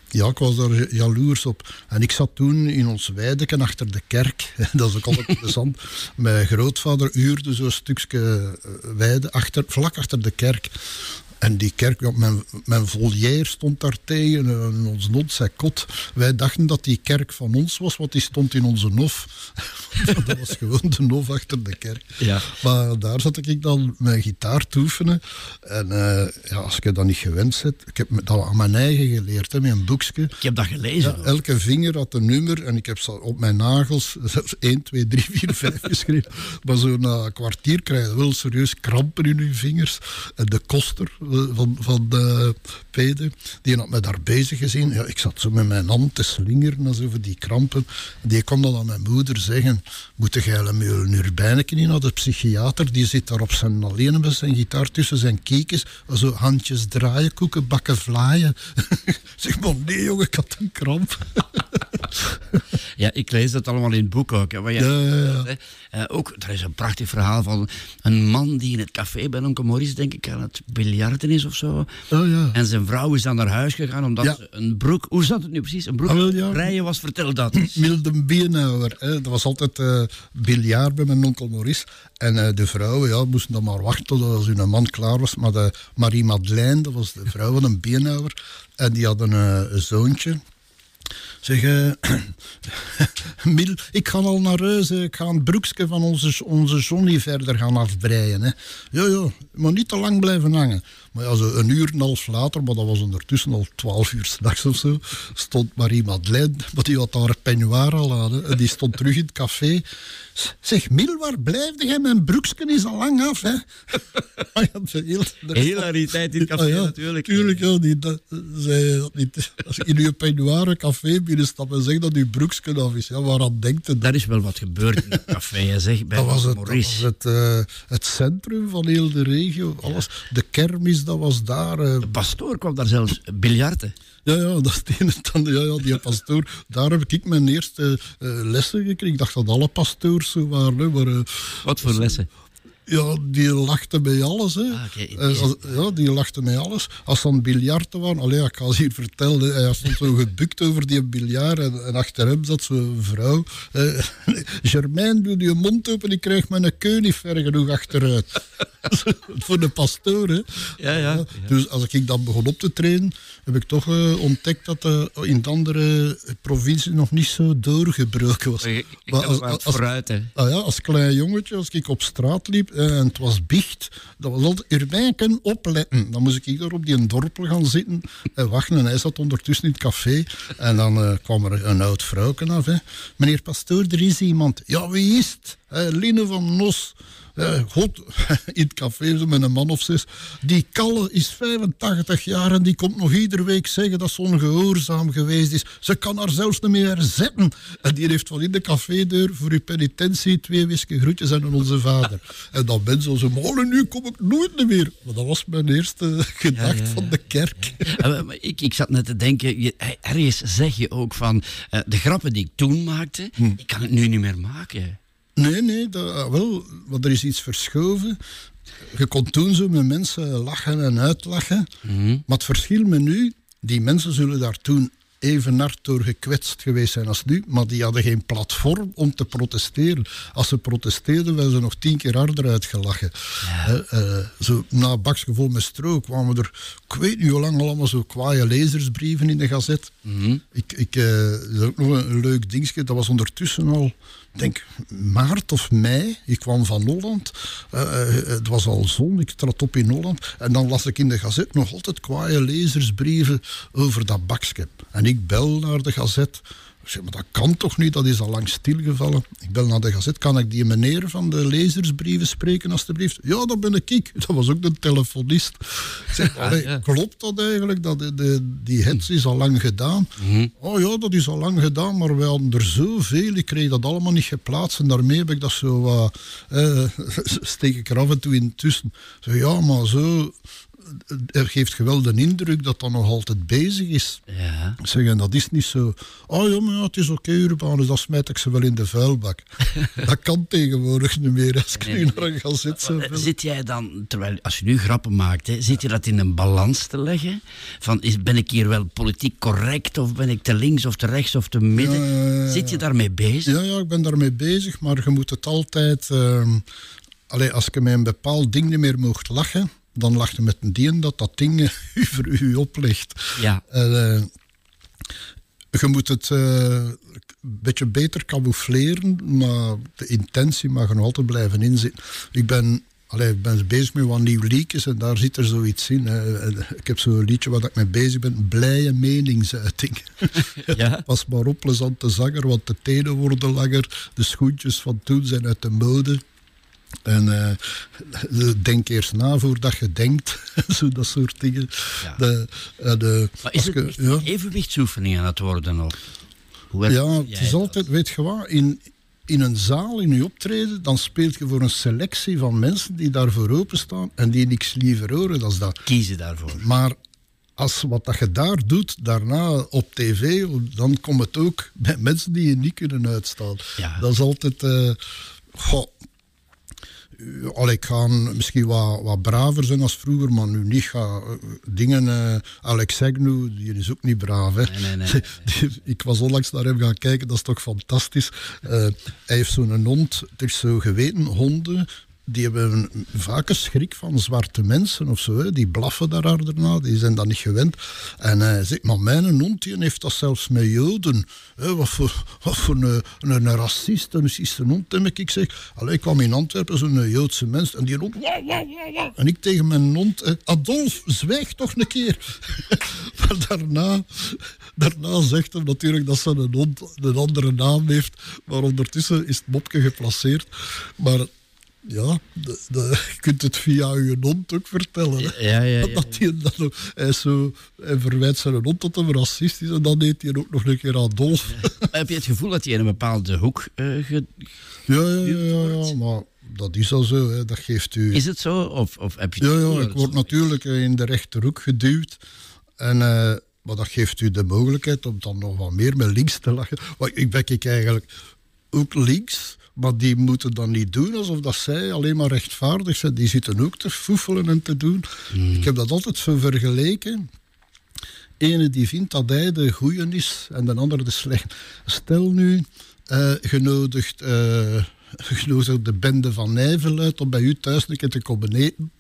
Speaker 4: ja, ik was daar jaloers op. En ik zat toen in ons weideken achter de kerk. <laughs> dat is ook altijd interessant. Mijn grootvader huurde zo'n stukje eh, weide achter, vlak achter de kerk. En die kerk, mijn, mijn volière stond daar tegen, en ons kot. Wij dachten dat die kerk van ons was, want die stond in onze nof. <laughs> dat was gewoon de nof achter de kerk.
Speaker 3: Ja.
Speaker 4: Maar daar zat ik dan mijn gitaar te oefenen. En eh, ja, als je dat niet gewend bent, ik heb dat aan mijn eigen geleerd, hè, met een boekje.
Speaker 3: Ik heb dat gelezen.
Speaker 4: Ja, elke vinger had een nummer en ik heb op mijn nagels <laughs> zelfs 1, 2, 3, 4, 5 geschreven. Maar zo na een kwartier krijg je wel serieus krampen in je vingers. En de koster van, van de Pede, die had me daar bezig gezien. Ja, ik zat zo met mijn hand te slingeren over die krampen. Die kwam dan aan mijn moeder zeggen, moet jij met een urbijneke in naar de psychiater? Die zit daar op zijn alleen met zijn gitaar tussen zijn kiekjes. Zo handjes draaien, koeken, bakken, vlaaien. <laughs> zeg maar, nee jongen, ik had een kramp. <laughs>
Speaker 3: Ja, ik lees dat allemaal in het boek ook. Hè,
Speaker 4: Ja.
Speaker 3: Eh, ook, er is een prachtig verhaal van een man die in het café bij Onkel Maurice, denk ik, aan het biljarten is of zo.
Speaker 4: Oh ja.
Speaker 3: En zijn vrouw is dan naar huis gegaan omdat ze een broek... Hoe zat het nu precies? Een broek
Speaker 4: Ah,
Speaker 3: rijden was, vertel dat. <laughs>
Speaker 4: Bienhouwer. Hè. Dat was altijd eh biljart bij mijn onkel Maurice. En eh, de vrouwen ja, moesten dan maar wachten tot als hun man klaar was. Maar de Marie Madeleine, dat was de vrouw van een Bienhouwer. En die had een, een zoontje. Zeg, eh, <clears throat> ik ga al naar huis. hè. Ik ga een broekje van onze, onze verder gaan afbreien. Hè. Ja, ja, maar niet te lang blijven hangen. Maar ja, zo een uur en een half later, maar dat was ondertussen al twaalf uur s'nachts of zo, stond Marie-Madeleine, maar die had haar peignoir al aan. hè. En die stond terug in het café. Zeg, Mil, waar blijf jij? Mijn broeksken is al lang af, hè? Ah de hele-
Speaker 3: Hilariteit in het café
Speaker 4: Ah ja,
Speaker 3: natuurlijk.
Speaker 4: Tuurlijk, ja, die, dat, zei dat niet. Als je in je peignoir een café binnenstapt en zegt dat je broeksken af is, ja, waaraan denkt het?
Speaker 3: Daar is wel wat gebeurd in het café, hè, zeg. Bij
Speaker 4: Dat was het, dat was het, eh, het centrum van heel de regio. Alles. De kermis, dat was daar. eh.
Speaker 3: De pastoor kwam daar zelfs biljarten.
Speaker 4: Ja, ja, <laughs> dat ene dan, ja, ja, die pastoor. Daar heb ik mijn eerste eh, lessen gekregen. Ik dacht dat alle pastoors zo waren. Maar, eh,
Speaker 3: Wat voor lessen?
Speaker 4: Ja, die lachten bij alles. Hè.
Speaker 3: Ah.
Speaker 4: Eh, ja, die lachten bij alles. Als ze aan het biljarten waren, allee, ik ga ze hier vertellen. Hij stond zo gebukt over die biljart en, en achter hem zat zo'n vrouw. Eh, <laughs> Germain, doe je mond open, ik krijg mijn keu niet ver genoeg achteruit. <laughs> Voor de pastoor, hè.
Speaker 3: Ja, ja.
Speaker 4: Dus als ik dan begon op te trainen, heb ik toch eh, ontdekt dat eh, in de andere provincies nog niet zo doorgebroken was.
Speaker 3: Ik, ik
Speaker 4: Maar
Speaker 3: kan
Speaker 4: als-
Speaker 3: vooruit, hè.
Speaker 4: Ah ja, als klein jongetje, als ik op straat liep eh, en het was bicht, dat was altijd Urwijken opletten. Dan moest ik daar op die dorpel gaan zitten en wachten. En hij zat ondertussen in het café. En dan kwam er een oud vrouwke af. Hè. Meneer Pastoor, er is iemand. Ja, wie is het? Line van Nos. Eh, God, <laughs> in het café zo met een man of zes. Die Kalle is 85 jaar en die komt nog iedere week zeggen dat ze ongehoorzaam geweest is. Ze kan haar zelfs niet meer zetten. En die heeft van in de cafédeur voor uw penitentie twee wiske groetjes en onze vader. <laughs> En dan ben ze zo, maar nu kom ik nooit meer. Maar dat was mijn eerste <laughs> gedachte
Speaker 3: ja, ja.
Speaker 4: van de kerk.
Speaker 3: Eh, ik, ik zat net te denken, je, eh, ergens zeg je ook van de grappen die ik toen maakte,
Speaker 4: Hm.
Speaker 3: ik kan het nu niet meer maken.
Speaker 4: Nee, nee, dat, ah, wel, want er is iets verschoven. Je kon toen zo met mensen lachen en uitlachen. Maar het verschil met nu, die mensen zullen daar toen even hard door gekwetst geweest zijn als nu, maar die hadden geen platform om te protesteren. Als ze protesteerden, werden ze nog tien keer harder uitgelachen. Eh, eh, zo, na een vol met stro kwamen er, ik weet niet hoe lang allemaal, zo kwaaie lezersbrieven in de gazet. Ik, ik, eh, dat is ook nog een, leuk dingetje, dat was ondertussen al, ik denk maart of mei. Ik kwam van Holland. Eh, het was al zon, ik trad op in Holland. En dan las ik in de gazet nog altijd kwaaie lezersbrieven over dat bakje. En ik bel naar de gazet. Ik zeg, maar dat kan toch niet, dat is al lang stilgevallen. Ik bel naar de gazet, kan ik die meneer van de lezersbrieven spreken alstublieft? Ja, dat ben ik. <laughs> Dat was ook de telefonist. Ik zeg, allee, klopt dat eigenlijk? Dat de, de- die hits is al lang gedaan. Oh ja, dat is al lang gedaan, maar we hadden er zoveel. Ik kreeg dat allemaal niet geplaatst en daarmee heb ik dat zo eh, <laughs> steek ik er af en toe in tussen. Zo, ja, maar zo... Er geeft je wel de indruk dat dat nog altijd bezig is.
Speaker 3: Ja.
Speaker 4: Zeggen, dat is niet zo. Oh ja, maar ja, het is oké, Urbanus, dan smijt ik ze wel in de vuilbak. <laughs> dat kan tegenwoordig niet meer. Als ik nu naar een gazet zou.
Speaker 3: Zit jij dan, terwijl als je nu grappen maakt, hè, zit je dat in een balans te leggen? Van, is, ben ik hier wel politiek correct of ben ik te links of te rechts of te midden?
Speaker 4: Ja, ja, ja.
Speaker 3: Zit je daarmee bezig?
Speaker 4: Ja, ja, ik ben daarmee bezig, maar je moet het altijd... allee, als je met een bepaald ding niet meer mocht lachen, dan lach je met een dien dat dat ding eh, <laughs> u voor u oplegt.
Speaker 3: Ja.
Speaker 4: Eh, je moet het eh, een beetje beter camoufleren, maar de intentie mag er nog altijd blijven inzitten. Ik ben, allee, ik ben bezig met wat nieuw liedjes en daar zit er zoiets in. hè. Ik heb zo'n liedje waar ik mee bezig ben, blije meningsuiting. <laughs>
Speaker 3: Ja. <laughs>
Speaker 4: Pas maar op, plezante zanger, want de tenen worden langer, de schoentjes van toen zijn uit de mode. En eh, denk eerst na voordat je denkt, <laughs> zo dat soort dingen.
Speaker 3: Ja.
Speaker 4: De, eh, de,
Speaker 3: Maar is het
Speaker 4: ja.
Speaker 3: evenwichtsoefening aan het worden? Of? Hoe heb
Speaker 4: Ja, het is
Speaker 3: dat?
Speaker 4: altijd, weet je wat, in, in een zaal, in je optreden, dan speelt je voor een selectie van mensen die daarvoor openstaan en die niks liever horen dan dat.
Speaker 3: Kiezen daarvoor.
Speaker 4: Maar als wat dat je daar doet, daarna op tv, dan komt het ook bij mensen die je niet kunnen uitstaan.
Speaker 3: Ja.
Speaker 4: Dat is altijd... eh goh, eh, allee, ik ga misschien wat, wat braver zijn als vroeger, maar nu niet. Ga, eh, dingen, eh, Alex Agnew, die is ook niet braaf. Hè.
Speaker 3: Nee, nee, nee, <laughs>
Speaker 4: Die- ik was onlangs naar hem gaan kijken, dat is toch fantastisch. Hij heeft zo'n hond, het is zo geweten, honden die hebben vaak een schrik van zwarte mensen of zo. Die blaffen daar daarna, die zijn dat niet gewend. En hij zegt, maar mijn die heeft dat zelfs met Joden. Hè, wat voor, wat voor een, een, racist, een raciste hond heb ik. Ik zeg, allee, ik kwam in Antwerpen, zo'n Joodse mens. En die hond, wauw, wauw, wauw. En ik tegen mijn hond, hè, Adolf, zwijg toch een keer. <laughs> maar daarna, daarna zegt hij natuurlijk dat zijn hond een andere naam heeft. Maar ondertussen is het mopje geplaceerd. Maar ja, de, de- je kunt het via je hond ook vertellen.
Speaker 3: Ja, ja, ja,
Speaker 4: Dat hij, dan ook, hij, is zo, hij verwijt zijn hond tot hem racist is en dan heet hij ook nog een keer Adolf.
Speaker 3: Maar heb je het gevoel dat je in een bepaalde hoek... ge-
Speaker 4: Ja, ja, ja, ja, ja, maar dat is al zo. Hè. Dat geeft u...
Speaker 3: Is het zo? Of, of heb je
Speaker 4: Ja, ja, ik word natuurlijk eh, in de rechterhoek geduwd. En, eh, maar dat geeft u de mogelijkheid om dan nog wat meer met links te lachen. Want ik ben ik eigenlijk ook links, maar die moeten dan niet doen alsof dat zij alleen maar rechtvaardig zijn. Die zitten ook te foefelen en te doen. Ik heb dat altijd zo vergeleken. Ene die vindt dat hij de goeie is en de andere de slecht. Stel nu, eh genodigd, eh genodigd de bende van Nijvel uit om bij u thuis een keer te komen eten.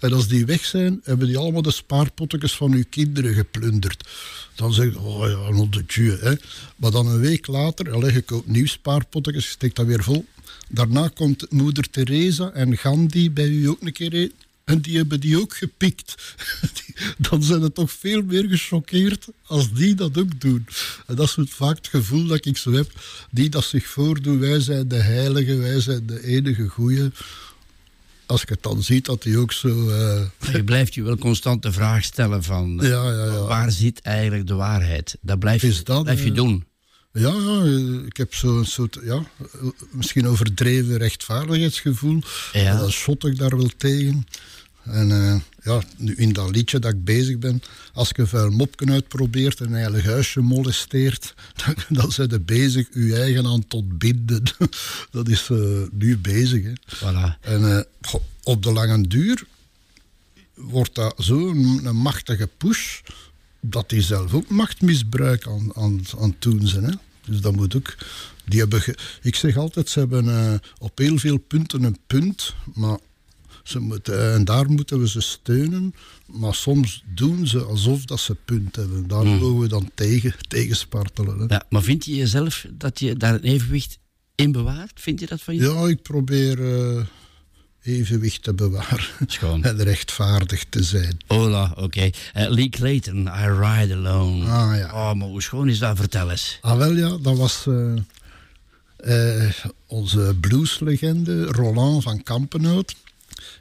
Speaker 4: En als die weg zijn, hebben die allemaal de spaarpottekens van uw kinderen geplunderd. Dan zeg je, oh ja, non de Dieu, hè. Maar dan een week later, allee, je koopt nieuw spaarpottekens, je steekt dat weer vol. Daarna komt moeder Teresa en Gandhi bij u ook een keer eten. En die hebben die ook gepikt. <laughs> Dan zijn het toch veel meer gechoqueerd als die dat ook doen. En dat is het vaak het gevoel dat ik zo heb. Die dat zich voordoen, wij zijn de heilige, wij zijn de enige goeie. Als je het dan ziet dat die ook zo...
Speaker 3: Maar je blijft je wel constant de vraag stellen van... <laughs>
Speaker 4: Ja, ja, ja.
Speaker 3: Waar zit eigenlijk de waarheid? Dat blijf,
Speaker 4: Is dat,
Speaker 3: blijf je
Speaker 4: eh,
Speaker 3: doen.
Speaker 4: Ja, ja, ik heb zo'n soort, ja, misschien overdreven rechtvaardigheidsgevoel.
Speaker 3: Ja.
Speaker 4: En Dat shot ik daar wel tegen. En eh, ja, nu in dat liedje dat ik bezig ben, als je een vuil mopken uitprobeert en een heilig huisje molesteert, <laughs> dan, dan zijn je bezig je eigen aan te ontbinden. <laughs> Dat is eh, nu bezig. Hè.
Speaker 3: Voilà.
Speaker 4: En eh, op de lange duur wordt dat zo'n machtige push dat die zelf ook machtmisbruik aan, aan, aan het doen zijn. Hè? Dus dat moet ook. Die hebben ge- ik zeg altijd, ze hebben op heel veel punten een punt, maar ze moeten, en daar moeten we ze steunen. Maar soms doen ze alsof dat ze punt hebben. Daar mogen we dan tegen, <laughs> tegen spartelen. Hè?
Speaker 3: Ja, maar vind je jezelf dat je daar een evenwicht in bewaart? Vind je dat van je?
Speaker 4: Ja, ik probeer eh, evenwicht te bewaren.
Speaker 3: Schoon. <laughs>
Speaker 4: En rechtvaardig te zijn.
Speaker 3: Hola, oké. Eh, Lee Clayton, I Ride Alone.
Speaker 4: Ah, ja.
Speaker 3: Oh, maar hoe schoon is dat? Vertel eens.
Speaker 4: Ah, wel ja, dat was eh, eh, onze blueslegende Roland van Kampenhout.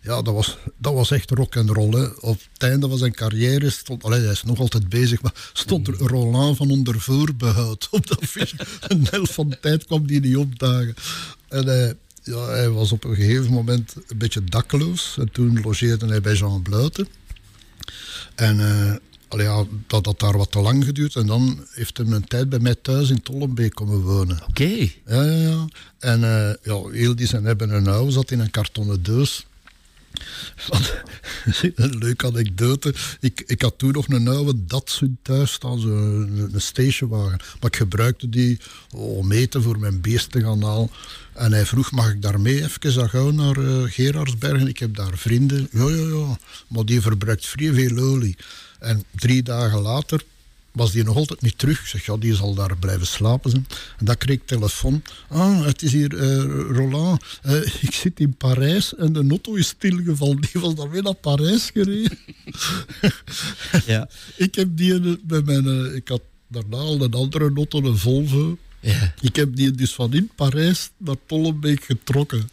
Speaker 4: Ja, dat was, dat was echt rock and roll. Hè. Op het einde van zijn carrière stond, allee, hij is nog altijd bezig, maar stond er Roland van onder voorbehoud op dat <laughs> fiche. Een helft van de tijd kwam die niet opdagen. En hij, ja, hij was op een gegeven moment een beetje dakloos. En toen logeerde hij bij Jean Bluiten. En eh, allee, ja, dat had daar wat te lang geduurd. En dan heeft hij een tijd bij mij thuis in Tollenbeek komen wonen.
Speaker 3: Oké.
Speaker 4: Ja, ja, ja. En eh, ja, heel die zijn hebben een oude zat in een kartonnen doos. <laughs> Een leuke anekdote. Ik, ik had toen nog een oude Datsun thuis staan, een stationwagen. Maar ik gebruikte die om eten voor mijn beest te gaan halen. En hij vroeg, mag ik daarmee even gauw naar eh, Gerardsbergen? Ik heb daar vrienden. Ja, ja, ja. Maar die verbruikt vrij veel olie. En drie dagen later was die nog altijd niet terug. Ik zeg, ja, die zal daar blijven slapen zijn. En dan kreeg ik telefoon. Ah, het is hier eh, Roland. Eh, ik zit in Parijs en de auto is stilgevallen. Die was dan weer naar Parijs gereden. <laughs>
Speaker 3: Ja.
Speaker 4: ik heb die bij mijn... eh, ik had daarna al een andere auto, een Volvo.
Speaker 3: Ja.
Speaker 4: Ik heb die dus van in Parijs naar Tollenbeek getrokken.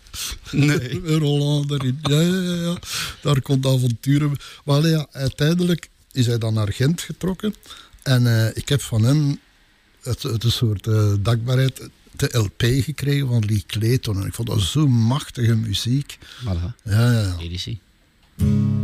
Speaker 3: Nee. <laughs>
Speaker 4: Roland erin. Ja, ja, ja, ja. Daar kon de avonturen... Maar ja, uiteindelijk is hij dan naar Gent getrokken. En eh, ik heb van hem het, het een soort eh, dankbaarheid, de LP gekregen van Lee Clayton. En ik vond dat zo machtige muziek.
Speaker 3: Voilà.
Speaker 4: Ja, ja, ja.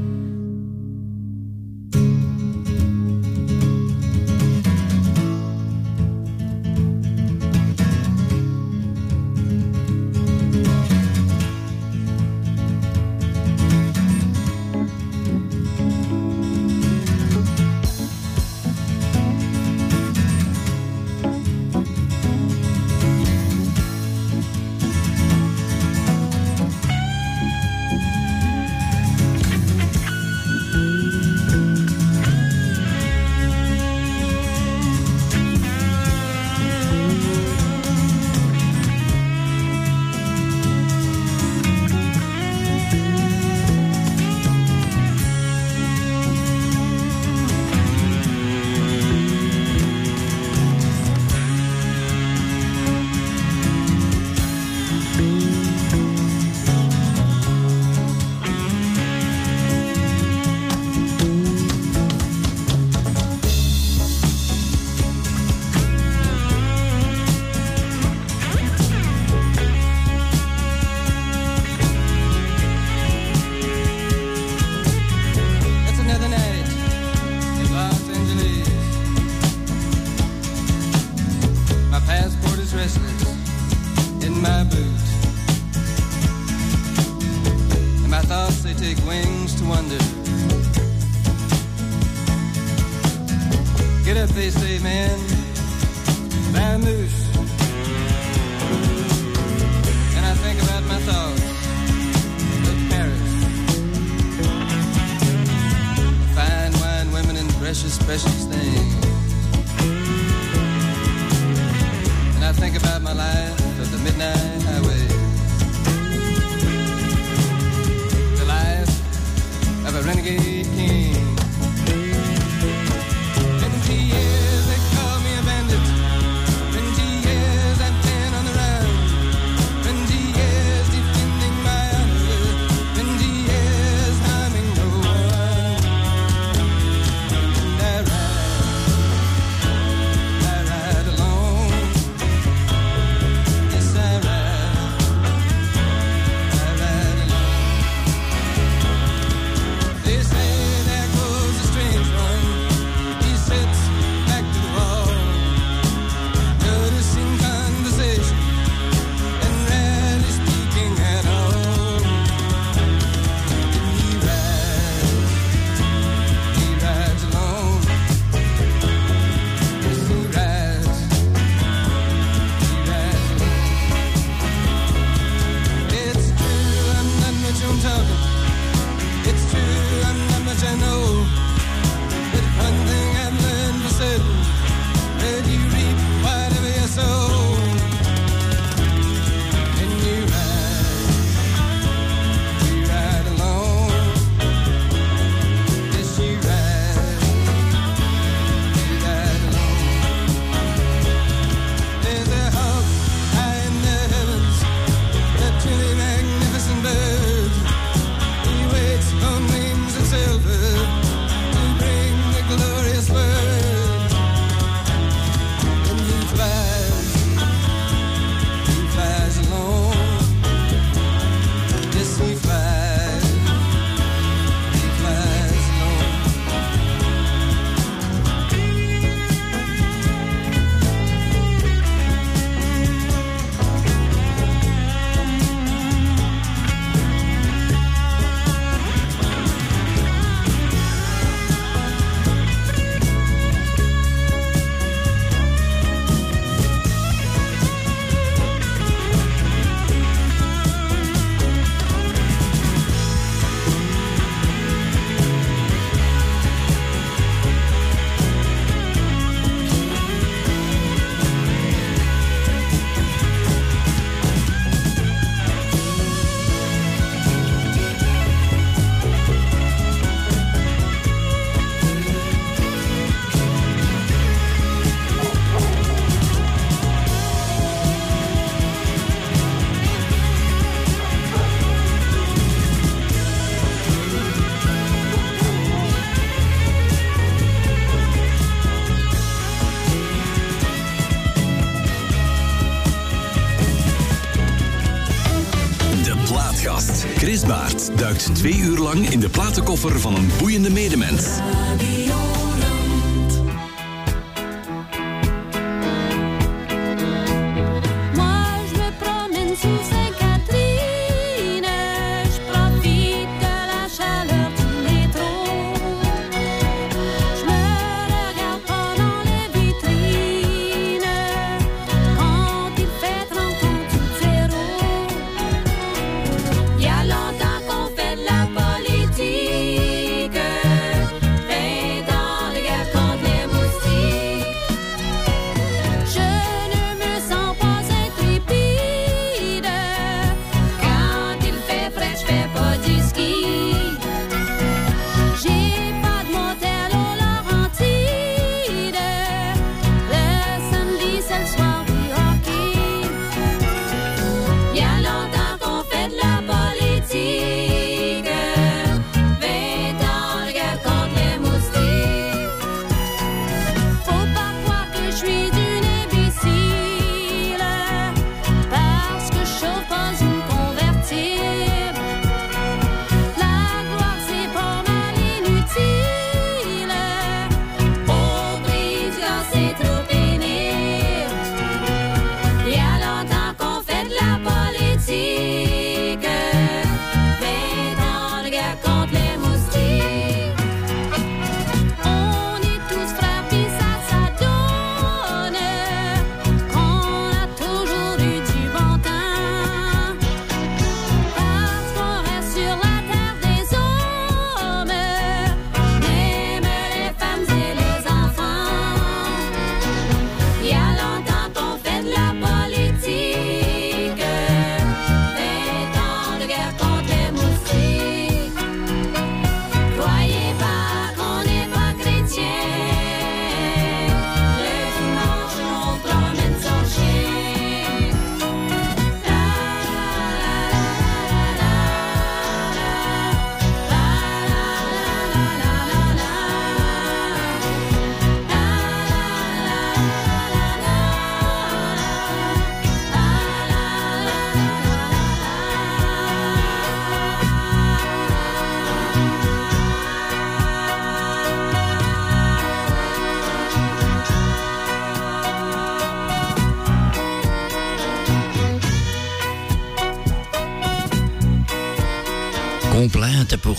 Speaker 1: In
Speaker 10: de platenkoffer van een boeiende medemens.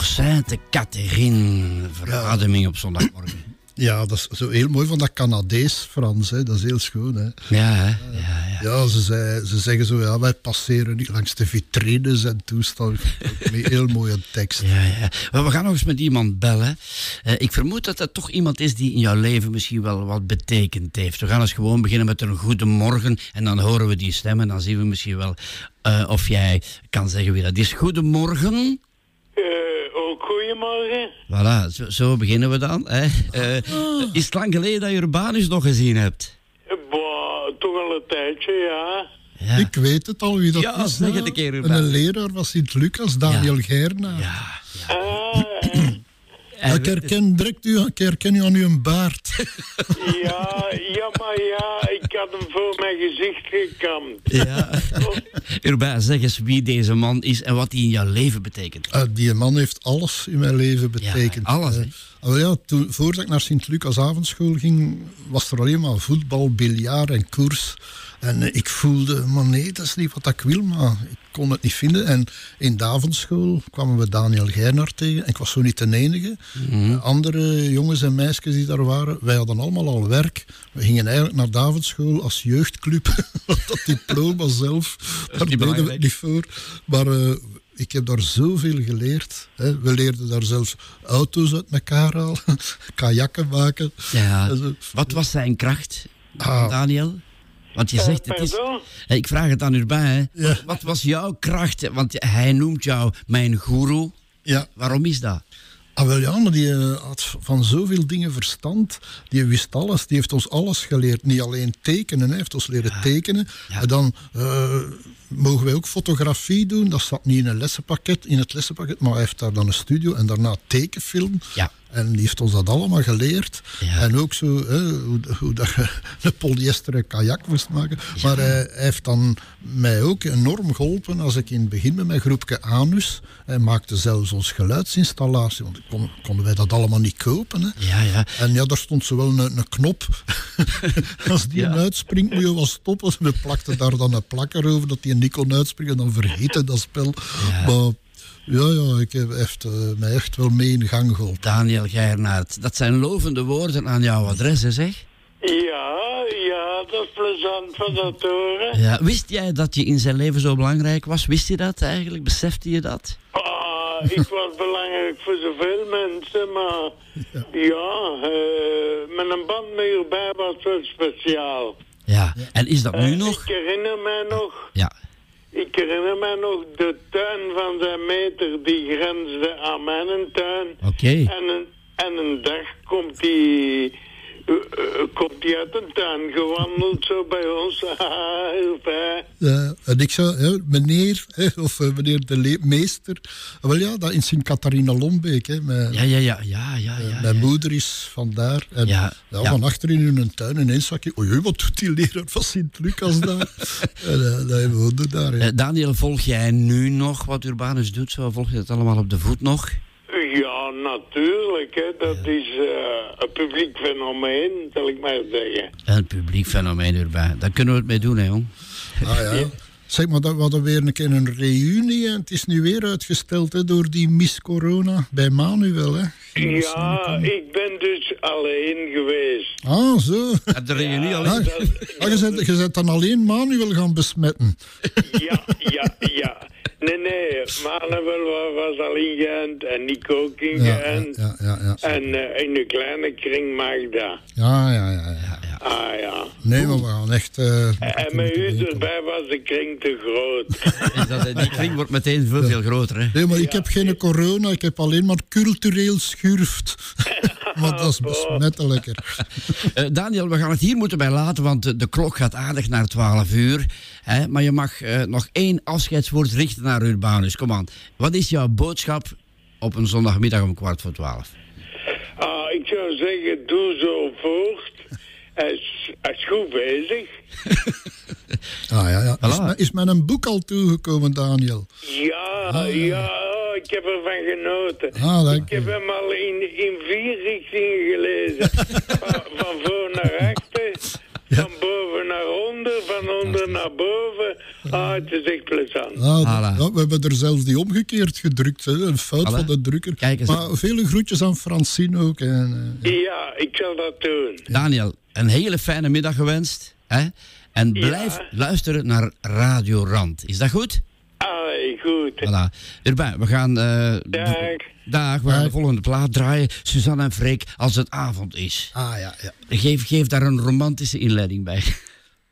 Speaker 3: Sainte Catherine. Verademing op zondagmorgen. <clears throat>
Speaker 4: Ja, dat is zo heel mooi van dat Canadees Frans. Hè. Dat is heel schoon. Hè.
Speaker 3: Ja, hè? Ja, ja.
Speaker 4: Ja, ze, zei, ze zeggen zo, ja, wij passeren niet langs de vitrines en toestand. Een heel mooie tekst.
Speaker 3: Ja, ja. Maar we gaan nog eens met iemand bellen. Eh, ik vermoed dat dat toch iemand is die in jouw leven misschien wel wat betekend heeft. We gaan eens gewoon beginnen met een goedemorgen en dan horen we die stem en dan zien we misschien wel eh, of jij kan zeggen wie dat is. Goedemorgen.
Speaker 16: Ook goedemorgen.
Speaker 3: Voilà, zo, zo beginnen we dan. Hè. Eh, Is het lang geleden dat je Urbanus nog gezien hebt?
Speaker 16: Boah, toch al een tijdje, ja.
Speaker 3: Ja.
Speaker 4: Ik weet het al wie dat
Speaker 3: Ja,
Speaker 4: is.
Speaker 3: zeg het een keer,
Speaker 4: Een
Speaker 3: Ruben.
Speaker 4: leraar van Sint-Lucas, Daniel Gerna.
Speaker 16: Ah,
Speaker 4: Ja, ik, herken direct u, ik herken u aan uw baard.
Speaker 16: ja, gekamd.
Speaker 3: Ja. Urbain, zeg eens wie deze man is en wat hij in jouw leven betekent.
Speaker 4: Eh, die man heeft alles in mijn leven betekend.
Speaker 3: alles,
Speaker 4: wel ja, toen, voordat ik naar Sint-Lucas avondschool ging, was er alleen maar voetbal, biljart en koers. En eh, ik voelde, maar nee, dat is niet wat ik wil, maar ik kon het niet vinden. En in de avondschool kwamen we Daniel Geirnaert tegen. En ik was zo niet de enige. Eh, Andere jongens en meisjes die daar waren, wij hadden allemaal al werk. We gingen eigenlijk naar de avondschool als jeugdclub. <laughs> Dat diploma zelf, daar deden we het niet voor. Maar eh, ik heb daar zoveel geleerd. Hè. We leerden daar zelfs auto's uit elkaar halen, <laughs> kajakken maken.
Speaker 3: Ja. Wat was zijn kracht,
Speaker 4: Ah.
Speaker 3: Daniel? Want je
Speaker 16: Eh,
Speaker 3: zegt het is. Ik vraag het aan Urbain. Hè.
Speaker 4: Ja.
Speaker 3: Wat was jouw kracht? Want hij noemt jou mijn goeroe.
Speaker 4: Ja.
Speaker 3: Waarom is dat?
Speaker 4: Ah, wel ja, maar die eh, had van zoveel dingen verstand. Die wist alles. Die heeft ons alles geleerd. Niet alleen tekenen, hij heeft ons leren tekenen. En dan eh, mogen wij ook fotografie doen. Dat zat niet in een lessenpakket, in het lessenpakket, maar hij heeft daar dan een studio en daarna tekenfilm.
Speaker 3: Ja.
Speaker 4: En die heeft ons dat allemaal geleerd.
Speaker 3: Ja.
Speaker 4: En ook zo hè, hoe, hoe dat je <laughs> een polyesteren kajak moest maken. Maar hij, hij heeft dan mij ook enorm geholpen als ik in het begin met mijn groepje Anus. Hij maakte zelfs ons geluidsinstallatie, want kon, konden wij dat allemaal niet kopen. Hè.
Speaker 3: Ja, ja.
Speaker 4: En ja, daar stond zo wel een, een knop. <laughs> Als die
Speaker 3: Ja.
Speaker 4: uitspringt, moet je wel stoppen. We plakten daar dan een plakker over dat die niet kon uitspringen. Dan vergeten dat spel. Maar ja, ja, ik heb echt, eh, mij echt wel mee in gang geholpen.
Speaker 3: Daniel Geirnaert. Dat zijn lovende woorden aan jouw adres, hè, zeg.
Speaker 16: Ja, ja, dat is plezant van dat horen.
Speaker 3: Ja. Wist jij dat je in zijn leven zo belangrijk was? Wist je dat eigenlijk? Besefte je dat?
Speaker 16: Ah, ik was belangrijk voor zoveel mensen, maar ja, eh, met een band met hierbij was wel speciaal.
Speaker 3: Ja. En is dat nu
Speaker 16: Eh,
Speaker 3: nog?
Speaker 16: Ik herinner mij nog,
Speaker 3: Ja.
Speaker 16: Ik herinner mij nog de tuin van zijn meter die grensde aan mijn tuin.
Speaker 3: Oké.
Speaker 16: En, een, en een dag komt eh, komt hij uit een tuin gewandeld zo bij ons. <laughs> Haha, heel fijn.
Speaker 4: Ja, en ik hè, meneer, hè, of eh, meneer de meester. Wel ja, dat in Sint-Catharina-Lombeek. hè, Mijn,
Speaker 3: Ja, ja, ja. Ja, ja, ja.
Speaker 4: mijn moeder is vandaar. En
Speaker 3: Ja,
Speaker 4: ja,
Speaker 3: ja.
Speaker 4: van achter in hun tuin ineens zag je, oei, wat doet die leraar van Sint-Lucas daar? <laughs> en uh, dat woonde daar. ja.
Speaker 3: Eh, Daniel, volg jij nu nog wat Urbanus doet? Zo volg je het allemaal op de voet nog?
Speaker 16: Ja, natuurlijk. Hè. Dat is eh, een publiek fenomeen, zal ik maar zeggen.
Speaker 3: Een publiek fenomeen Urbain. Daar kunnen we het mee doen, hè, jong.
Speaker 4: Ah, <laughs> ja. Zeg maar, dat we hadden weer een keer een reunie en het is nu weer uitgesteld hè, door die Miss Corona bij Manuel. Hè.
Speaker 16: Ja, ik ben dus alleen geweest.
Speaker 4: Ah, zo.
Speaker 3: De reunie
Speaker 4: Ah, ah, je, bent, je bent dan alleen Manuel gaan besmetten.
Speaker 16: Ja, ja, ja. Nee, nee, Manuel wa- was al in Gent en Nico
Speaker 4: Ja,
Speaker 16: Gent.
Speaker 4: ja, ja, ja.
Speaker 16: En eh, in de kleine kring Magda.
Speaker 4: Ja, ja, ja. ja.
Speaker 16: Ah ja.
Speaker 4: Nee, maar we gaan echt... eh,
Speaker 16: En met u erbij was de kring te groot. <laughs>
Speaker 3: Is dat, eh, die kring wordt meteen veel, veel groter, hè?
Speaker 4: Nee, maar ik heb geen corona, ik heb alleen maar cultureel schurft. <laughs> maar dat is besmettelijker. <laughs>
Speaker 3: Eh, Daniel, we gaan het hier moeten bij laten, want de, klok gaat aardig naar 12 uur. Hè? Maar je mag eh, nog één afscheidswoord richten naar Urbanus. Kom aan. Wat is jouw boodschap op een zondagmiddag om kwart voor twaalf?
Speaker 16: Ah, ik zou zeggen, doe zo voort. Hij is, hij is goed bezig. <laughs>
Speaker 4: Ah ja, ja. Is, met een boek al toegekomen, Daniel?
Speaker 16: Ja, ja, oh, ik heb ervan genoten.
Speaker 4: Ah, dank
Speaker 16: ik heb hem al in, in vier richtingen gelezen. <laughs> van, van voor naar achter, van boven naar onder, van onder naar boven. Ah, het is echt plezant.
Speaker 4: Ah,
Speaker 3: Voilà.
Speaker 4: ja, we hebben er zelfs die omgekeerd gedrukt. Hè. Een fout
Speaker 3: Voilà.
Speaker 4: van de drukker.
Speaker 3: Kijk eens.
Speaker 4: maar vele groetjes aan Francine ook. En, eh,
Speaker 16: Ja, ik zal dat doen.
Speaker 3: Daniel, een hele fijne middag gewenst. Hè? En blijf luisteren naar Radio Rand. Is dat goed?
Speaker 16: Ah, goed.
Speaker 3: Voilà. Urbain, we gaan... eh,
Speaker 16: Dag.
Speaker 3: Dag, we gaan de volgende plaat draaien. Suzanne en Freek, als het avond is.
Speaker 4: Ah ja, ja.
Speaker 3: Geef, geef daar een romantische inleiding bij.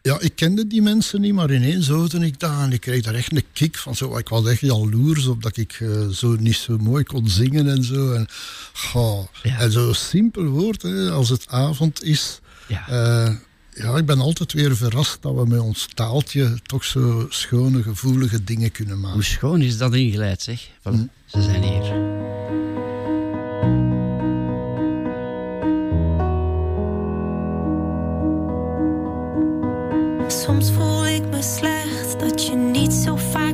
Speaker 4: Ja, ik kende die mensen niet, maar ineens hoorde ik dat en ik kreeg daar echt een kick van. Zo, ik was echt jaloers op dat ik eh, zo niet zo mooi kon zingen en zo. En, goh, en zo simpel woord, hè, als het avond is. Eh, ja, ik ben altijd weer verrast dat we met ons taaltje toch zo schone, gevoelige dingen kunnen maken.
Speaker 3: Hoe schoon is dat ingeleid, zeg. Van, Ze zijn hier.
Speaker 10: Soms voel ik me slecht dat je niet zo vaak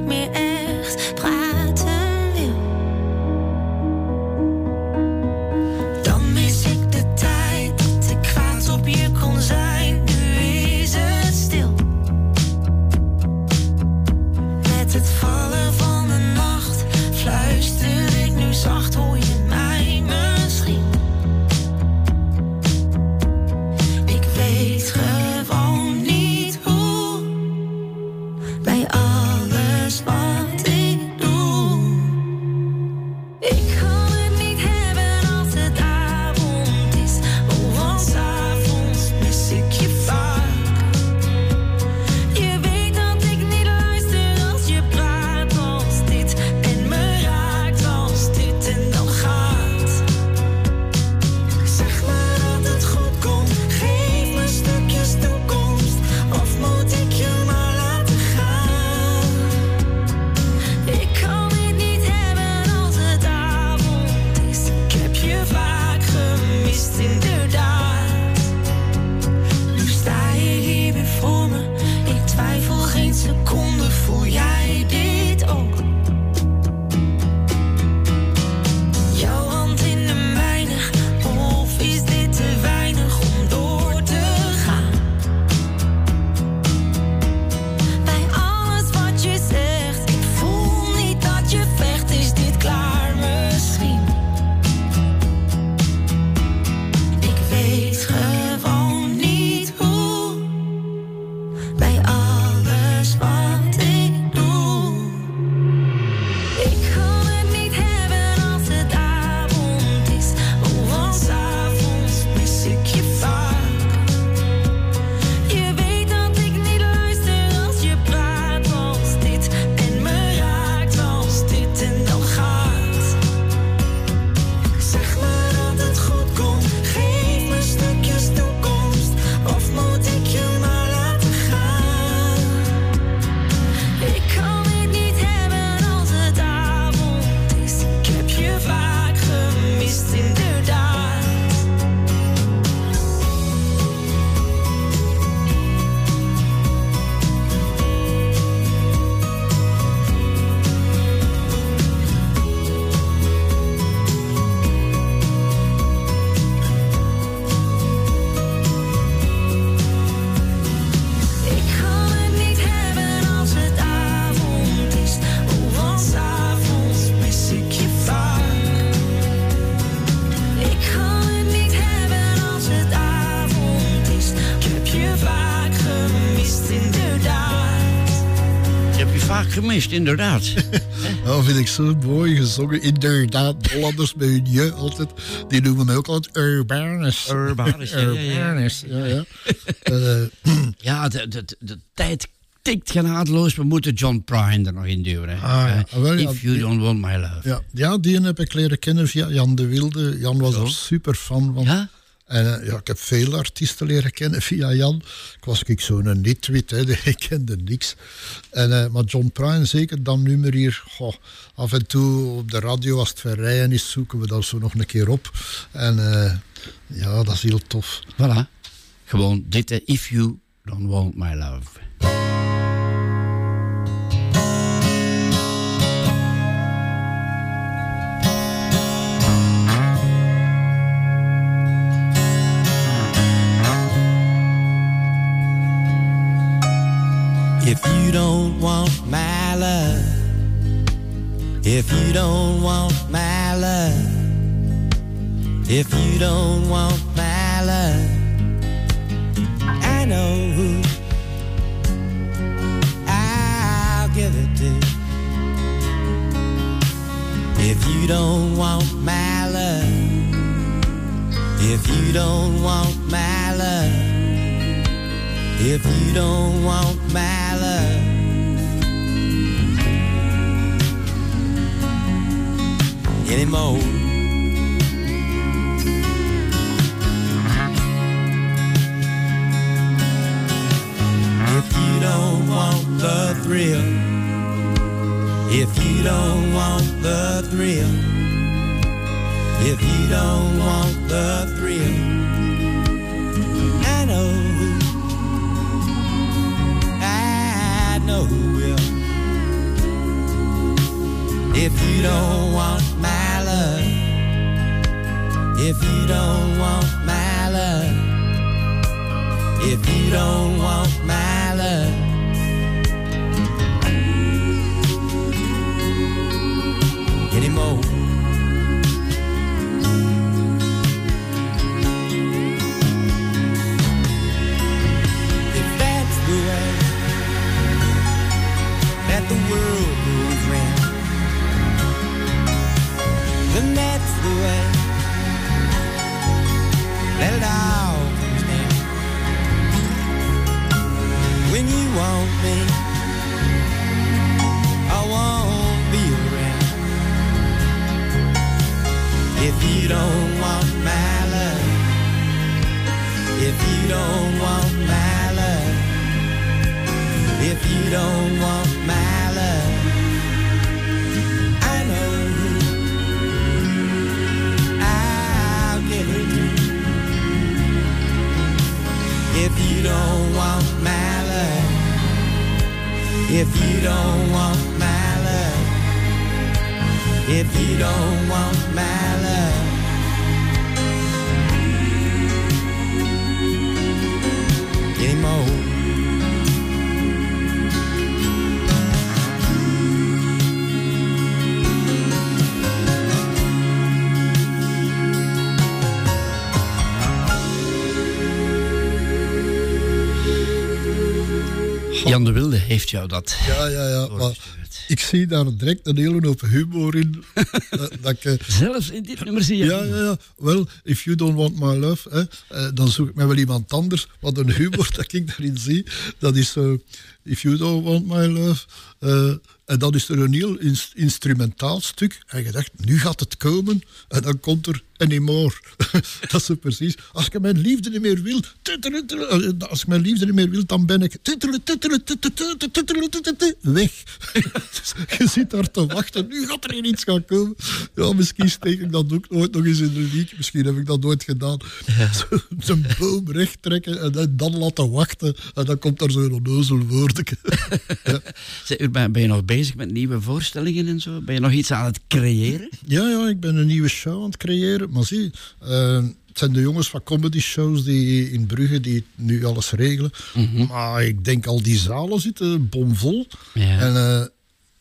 Speaker 3: inderdaad. <laughs>
Speaker 4: Dat vind ik zo mooi gezongen. Inderdaad, Hollanders met hun je altijd. Die noemen mij ook altijd Urbanus.
Speaker 3: Urbanus, ja, ja, ja.
Speaker 4: Urbanus, ja, ja. <laughs> Eh, <clears throat>
Speaker 3: ja, de, de, de, de tijd tikt genadeloos. We moeten John Prine er nog in duwen. hè.
Speaker 4: Ah, ja.
Speaker 3: Eh,
Speaker 4: ja,
Speaker 3: If you
Speaker 4: die-
Speaker 3: don't want my love.
Speaker 4: Ja, ja, die heb ik leren kennen via Jan de Wilde. Jan was er super fan van.
Speaker 3: Ja?
Speaker 4: En eh, ja, ik heb veel artiesten leren kennen via Jan. Ik was ik zo'n nitwit, hè, <laughs> ik kende niks. En, eh, maar John Prine, zeker dat nummer hier, goh, af en toe op de radio als het verrijden is, zoeken we dat zo nog een keer op. En eh, ja, dat is heel tof.
Speaker 3: Voilà. Gewoon dit. If you don't want my love.
Speaker 17: If you don't want my
Speaker 9: love, if you don't want my love, if you don't want my love, I know who I'll give it to. If you don't want my love, if you don't want my love, if you don't want my love. Anymore. If you don't want the thrill, if you don't want the thrill, if you don't want the thrill, I know know will. If you don't want my love, if you don't want my love, if you don't want my love. Want me, I won't be around. If you don't want my love, if you don't want my love, if you don't want my love, I know. I'll give it. If you don't if you don't want my love, if you don't want my love.
Speaker 3: Jan de Wilde heeft jou dat.
Speaker 4: Ja, ja, ja. Maar ik zie daar direct een hele hoop humor in. <laughs> dat, dat ik, eh,
Speaker 3: Zelfs in dit nummer zie je.
Speaker 4: Ja, ja, ja. Wel, if you don't want my love, hè, eh, dan zoek ik mij wel iemand anders. Wat een humor <laughs> dat ik daarin zie, dat is zo... if you don't want my love... eh, en dan is er een heel ins- instrumentaal stuk. En je dacht, nu gaat het komen. En dan komt er anymore. <laughs> dat is zo precies. Als ik mijn liefde niet meer wil... tuttelen, eh, Als ik mijn liefde niet meer wil, dan ben ik... Weg. <laughs> Je zit daar te wachten. Nu gaat er iets gaan komen. Ja, misschien steek ik dat ook nooit nog eens in de wiek. Misschien heb ik dat nooit gedaan. Zo Zo'n <laughs> boom recht trekken en dan- laten wachten. En dan komt er zo'n onnozel woordje.
Speaker 3: Ben je nog bezig met nieuwe voorstellingen en zo? Ben je nog iets aan het creëren?
Speaker 4: Ja, ja, ik ben een nieuwe show aan het creëren. Maar zie, eh, het zijn de jongens van comedy shows die in Brugge die nu alles regelen. Maar ik denk al die zalen zitten bomvol.
Speaker 3: Ja.
Speaker 4: En eh,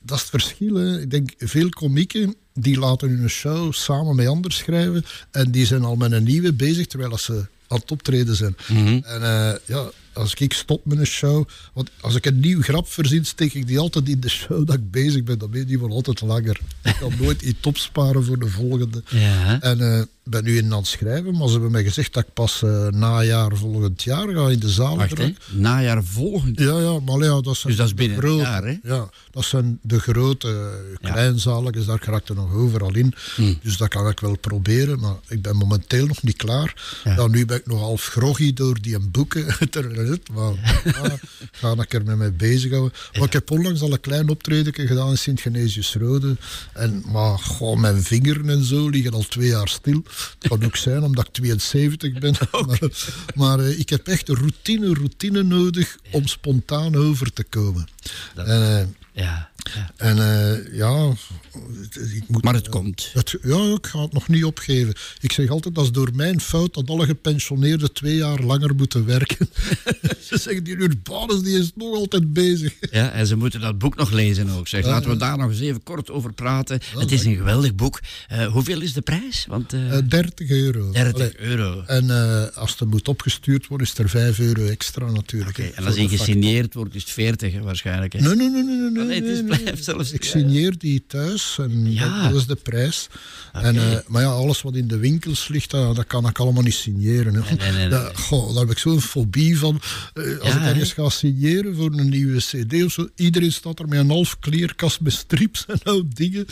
Speaker 4: dat is het verschil. Hè. Ik denk veel komieken die laten hun show samen met anderen schrijven. En die zijn al met een nieuwe bezig terwijl ze aan het optreden zijn. En eh, ja, als ik stop met een show, want als ik een nieuw grap verzin, steek ik die altijd in de show dat ik bezig ben. Dan ben die wel altijd langer. Ik kan nooit iets opsparen voor de volgende.
Speaker 3: Ja.
Speaker 4: En eh, ben nu in aan het schrijven, maar ze hebben mij gezegd dat ik pas eh, najaar volgend jaar ga in de zaal.
Speaker 3: Wacht, hè. Najaar volgend.
Speaker 4: Ja, ja, maar ja, dat zijn
Speaker 3: Dus dat is binnen
Speaker 4: grote-
Speaker 3: jaar, hè?
Speaker 4: Ja, dat zijn de grote kleinzalen, daar raakt er nog overal in.
Speaker 3: Hmm.
Speaker 4: Dus dat kan ik wel proberen, maar ik ben momenteel nog niet klaar. Ja. nu ben ik nog half groggy door die boeken. <laughs> maar ja, <laughs> ga ik er met mee bezighouden. Maar ik heb onlangs al een klein optreden gedaan in Sint-Genesius-Rode. En, maar mijn vingeren en zo liggen al twee jaar stil. Het kan ook zijn omdat ik 72 ben. <laughs> Maar, maar eh, ik heb echt routine, routine nodig om spontaan over te komen. En, eh,
Speaker 3: Ja.
Speaker 4: En eh, ja, ik moet,
Speaker 3: Maar het komt.
Speaker 4: het, ja, ik ga het nog niet opgeven. Ik zeg altijd, dat is door mijn fout dat alle gepensioneerden twee jaar langer moeten werken. <laughs> Ze zeggen, die Urbanus die is nog altijd bezig.
Speaker 3: Ja, en ze moeten dat boek nog lezen ook. Zeg. Laten we daar nog eens even kort over praten. het is een geweldig boek. Eh, hoeveel is de prijs? Want, eh,
Speaker 4: Eh, 30 euro.
Speaker 3: 30
Speaker 4: Allee,
Speaker 3: euro.
Speaker 4: En als het moet opgestuurd worden, is er 5 euro extra natuurlijk.
Speaker 3: En als hij
Speaker 4: factuur.
Speaker 3: gesigneerd wordt, is het 40 hè, waarschijnlijk. Hè?
Speaker 4: Nee, nee, nee, nee. nee,
Speaker 3: nee, het is,
Speaker 4: nee,
Speaker 3: blijft zelfs.
Speaker 4: Ik signeer die thuis en
Speaker 3: Ja.
Speaker 4: dat, is de prijs. En, eh, maar ja, alles wat in de winkels ligt, dat, dat kan ik allemaal niet signeren. Hè.
Speaker 3: Nee, nee, nee,
Speaker 4: Dat- goh, daar heb ik zo'n fobie van. Eh, als
Speaker 3: Ja,
Speaker 4: ik ergens
Speaker 3: hè?
Speaker 4: ga signeren voor een nieuwe cd of zo, iedereen staat er met een half kleerkast met strips en oud dingen.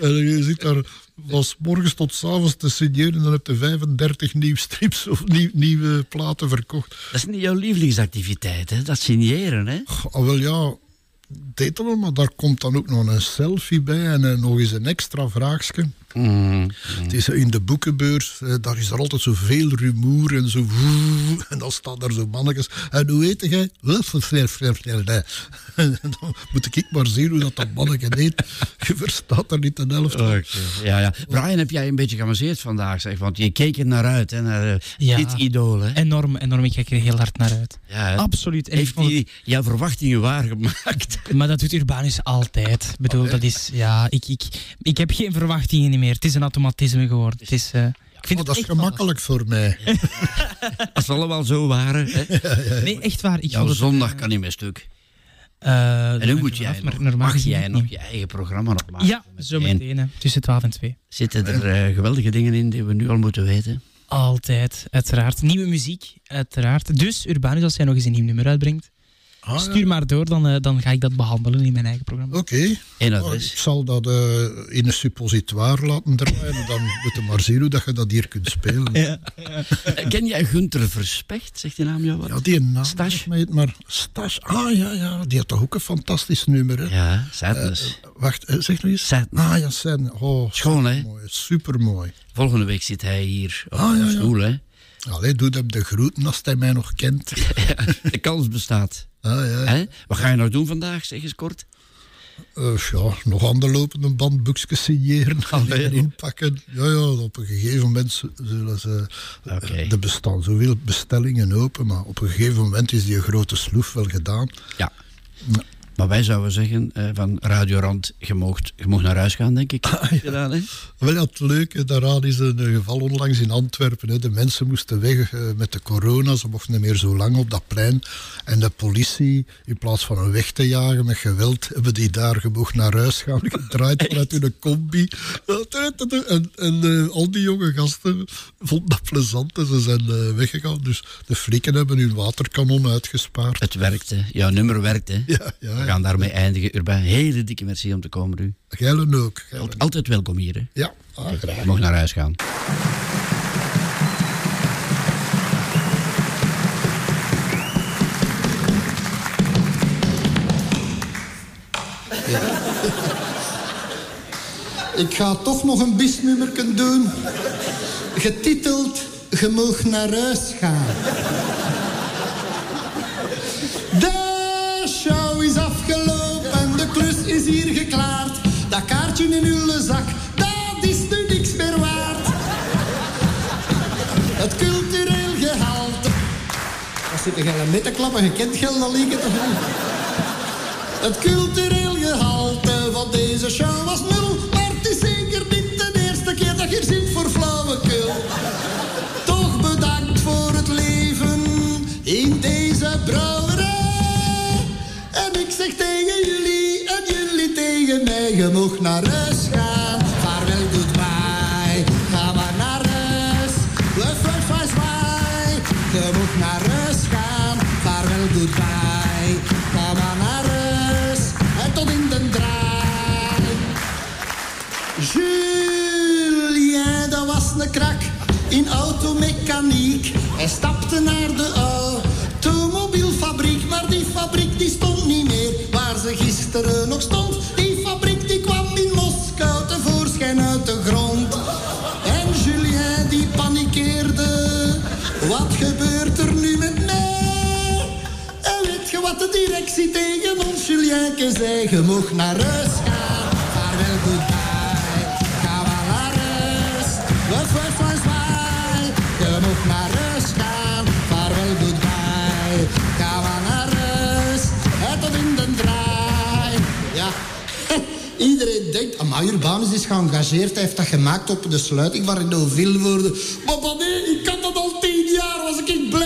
Speaker 4: en je zit daar van 's morgens tot 's avonds te signeren en dan heb je 35 nieuwe strips of nieuw- nieuwe platen verkocht.
Speaker 3: Dat is niet jouw lievelingsactiviteit, hè? dat signeren. Hè?
Speaker 4: Ah, wel ja, wel, maar daar komt dan ook nog een selfie bij en eh, nog eens een extra vraagje.
Speaker 3: Mm.
Speaker 4: Het is in de boekenbeurs, daar is er altijd zoveel rumoer en zo. En dan staan daar zo mannetjes. En hoe heet jij? En <laughs> dan moet ik maar zien hoe dat, dat manneke heet. Je verstaat er niet de helft van.
Speaker 3: Ja, ja. Brian, heb jij een beetje geamuseerd vandaag? Zeg, want je keek er naar uit, hè, naar eh,
Speaker 6: Ja.
Speaker 3: dit idool. Hè?
Speaker 6: Enorm, enorm. Ik kijk er heel hard naar uit.
Speaker 3: Ja?
Speaker 6: Absoluut. En
Speaker 3: Heeft
Speaker 6: vond
Speaker 3: hij jouw verwachtingen waargemaakt?
Speaker 6: Maar dat doet Urbanus altijd. Ik bedoel, dat is... Ja, ik, ik, ik heb geen verwachtingen meer. Het is een automatisme geworden. Het is... eh, ik vind
Speaker 4: Oh,
Speaker 6: het
Speaker 4: dat is
Speaker 6: echt
Speaker 4: gemakkelijk voor mij. <laughs>
Speaker 3: Als we allemaal zo waren. Hè?
Speaker 6: Nee, echt waar. Ik
Speaker 3: Jouw
Speaker 6: vond het,
Speaker 3: zondag kan niet meer stuk.
Speaker 6: eh,
Speaker 3: En nu
Speaker 6: dat
Speaker 3: moet jij nog,
Speaker 6: normaal
Speaker 3: mag jij nog je eigen programma nog maken.
Speaker 6: Ja, zo meteen. hè. Tussen 12 en 2.
Speaker 3: Zitten er eh, geweldige dingen in die we nu al moeten weten?
Speaker 6: Altijd, uiteraard. Nieuwe muziek, uiteraard. Dus Urbanus, als jij nog eens een nieuw nummer uitbrengt,
Speaker 4: Ah, ja.
Speaker 6: stuur maar door, dan, eh, dan ga ik dat behandelen in mijn eigen programma.
Speaker 4: Oké. Oh,
Speaker 3: adres.
Speaker 4: ik zal dat eh, in een suppositoire laten draaien. En dan <laughs> moet je maar zien hoe dat je dat hier kunt spelen. Ja,
Speaker 3: Eh, Ken jij Gunter Verspecht? Zegt die naam jou wat?
Speaker 4: die naam
Speaker 3: Stash?
Speaker 4: zegt het maar. Stash, ah ja, ja. Die had toch ook een fantastisch nummer, hè?
Speaker 3: Ja, Sadness.
Speaker 4: Wacht, eh, zeg nog eens.
Speaker 3: Sadness.
Speaker 4: Ah ja, Sen. Oh,
Speaker 3: Schoon, hè?
Speaker 4: Mooi, supermooi.
Speaker 3: Volgende week zit hij hier op
Speaker 4: Ah, ja,
Speaker 3: de
Speaker 4: ja.
Speaker 3: stoel. Hè?
Speaker 4: Allee, doe hem de groeten als hij mij nog kent. <laughs>
Speaker 3: De kans bestaat.
Speaker 4: Ah, ja.
Speaker 3: Wat ga je nog doen vandaag? Zeg eens kort.
Speaker 4: Eh, ja, nog aan de lopende band boekjes signeren en <laughs>
Speaker 3: Allee,
Speaker 4: die erin pakken. Ja, ja, op een gegeven moment zullen ze...
Speaker 3: Oké.
Speaker 4: Er bestaan zoveel bestellingen open, maar op een gegeven moment is die grote sloef wel gedaan.
Speaker 3: Ja. Maar wij zouden zeggen eh, van Radio Rand, je moogt naar huis gaan, denk ik. <laughs> Gedaan, hè?
Speaker 4: Wel ja, het leuke daaraan is een eh, geval onlangs in Antwerpen. Hè. De mensen moesten weg eh, met de corona. Ze mochten niet meer zo lang op dat plein. En de politie, in plaats van een weg te jagen met geweld, hebben die daar gemocht naar huis gaan. <laughs> Gedraaid vanuit hun combi. En, en eh, al die jonge gasten vonden dat plezant en ze zijn eh, weggegaan. Dus de flikken hebben hun waterkanon uitgespaard.
Speaker 3: Het werkte. Jouw nummer werkte.
Speaker 4: Ja, ja,
Speaker 3: We gaan daarmee eindigen. Urbain, hele dikke merci om te komen, u.
Speaker 4: Geilen ook. Geilen.
Speaker 3: Altijd welkom hier, hè.
Speaker 4: Ja, ah, graag.
Speaker 3: Je mag naar huis gaan.
Speaker 5: Ik ga toch nog een bisnummerken doen. Getiteld Je mag naar huis gaan. De in zak, dat is nu niks meer waard. Het cultureel gehalte. Wat zit er met te klappen? Je kent geld al liggen? Het cultureel gehalte van deze show was nul. Je mag naar huis gaan. Vaarwel, goodbye, ga maar naar huis. Wuif, wuif, wuif. Je mag naar huis gaan. Vaarwel, goodbye, ga maar naar huis. En tot in den draai. Julien, dat was een krak in automechaniek. Hij stapte naar de automobielfabriek, maar die fabriek die stond niet meer waar ze gisteren nog stond. Directie tegen ons Julienke zei, je mocht naar rust gaan. Vaarwel, goodbye, ga wel naar rust. Wuf, wuf, wuf, zwaai. Je mocht naar rust gaan. Vaarwel, goodbye, ga wel naar. Het tot in de draai. Ja. <laughs> Iedereen denkt, amai, Urbanus is geëngageerd. Hij heeft dat gemaakt op de sluiting van Renault Vilvoorde. Maar maar nee, ik had dat al tien jaar. Was ik blij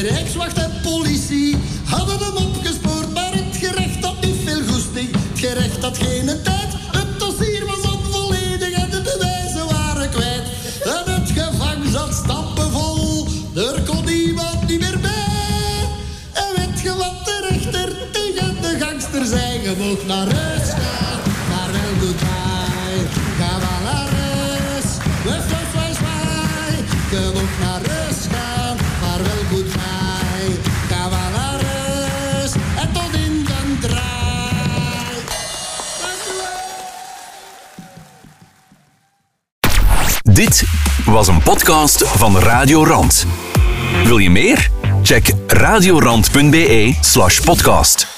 Speaker 5: De Rijkswacht en politie hadden hem opgespoord. Maar het gerecht had niet veel goesting. Het gerecht had geen tijd. Het dossier was onvolledig en de bewijzen waren kwijt. En het gevang zat stappenvol. Er kon niemand niet meer bij. En weet je wat de rechter tegen de gangster zei? Je naar huis
Speaker 1: was een podcast van Radio Rand. Wil je meer? Check radiorand.be slash podcast.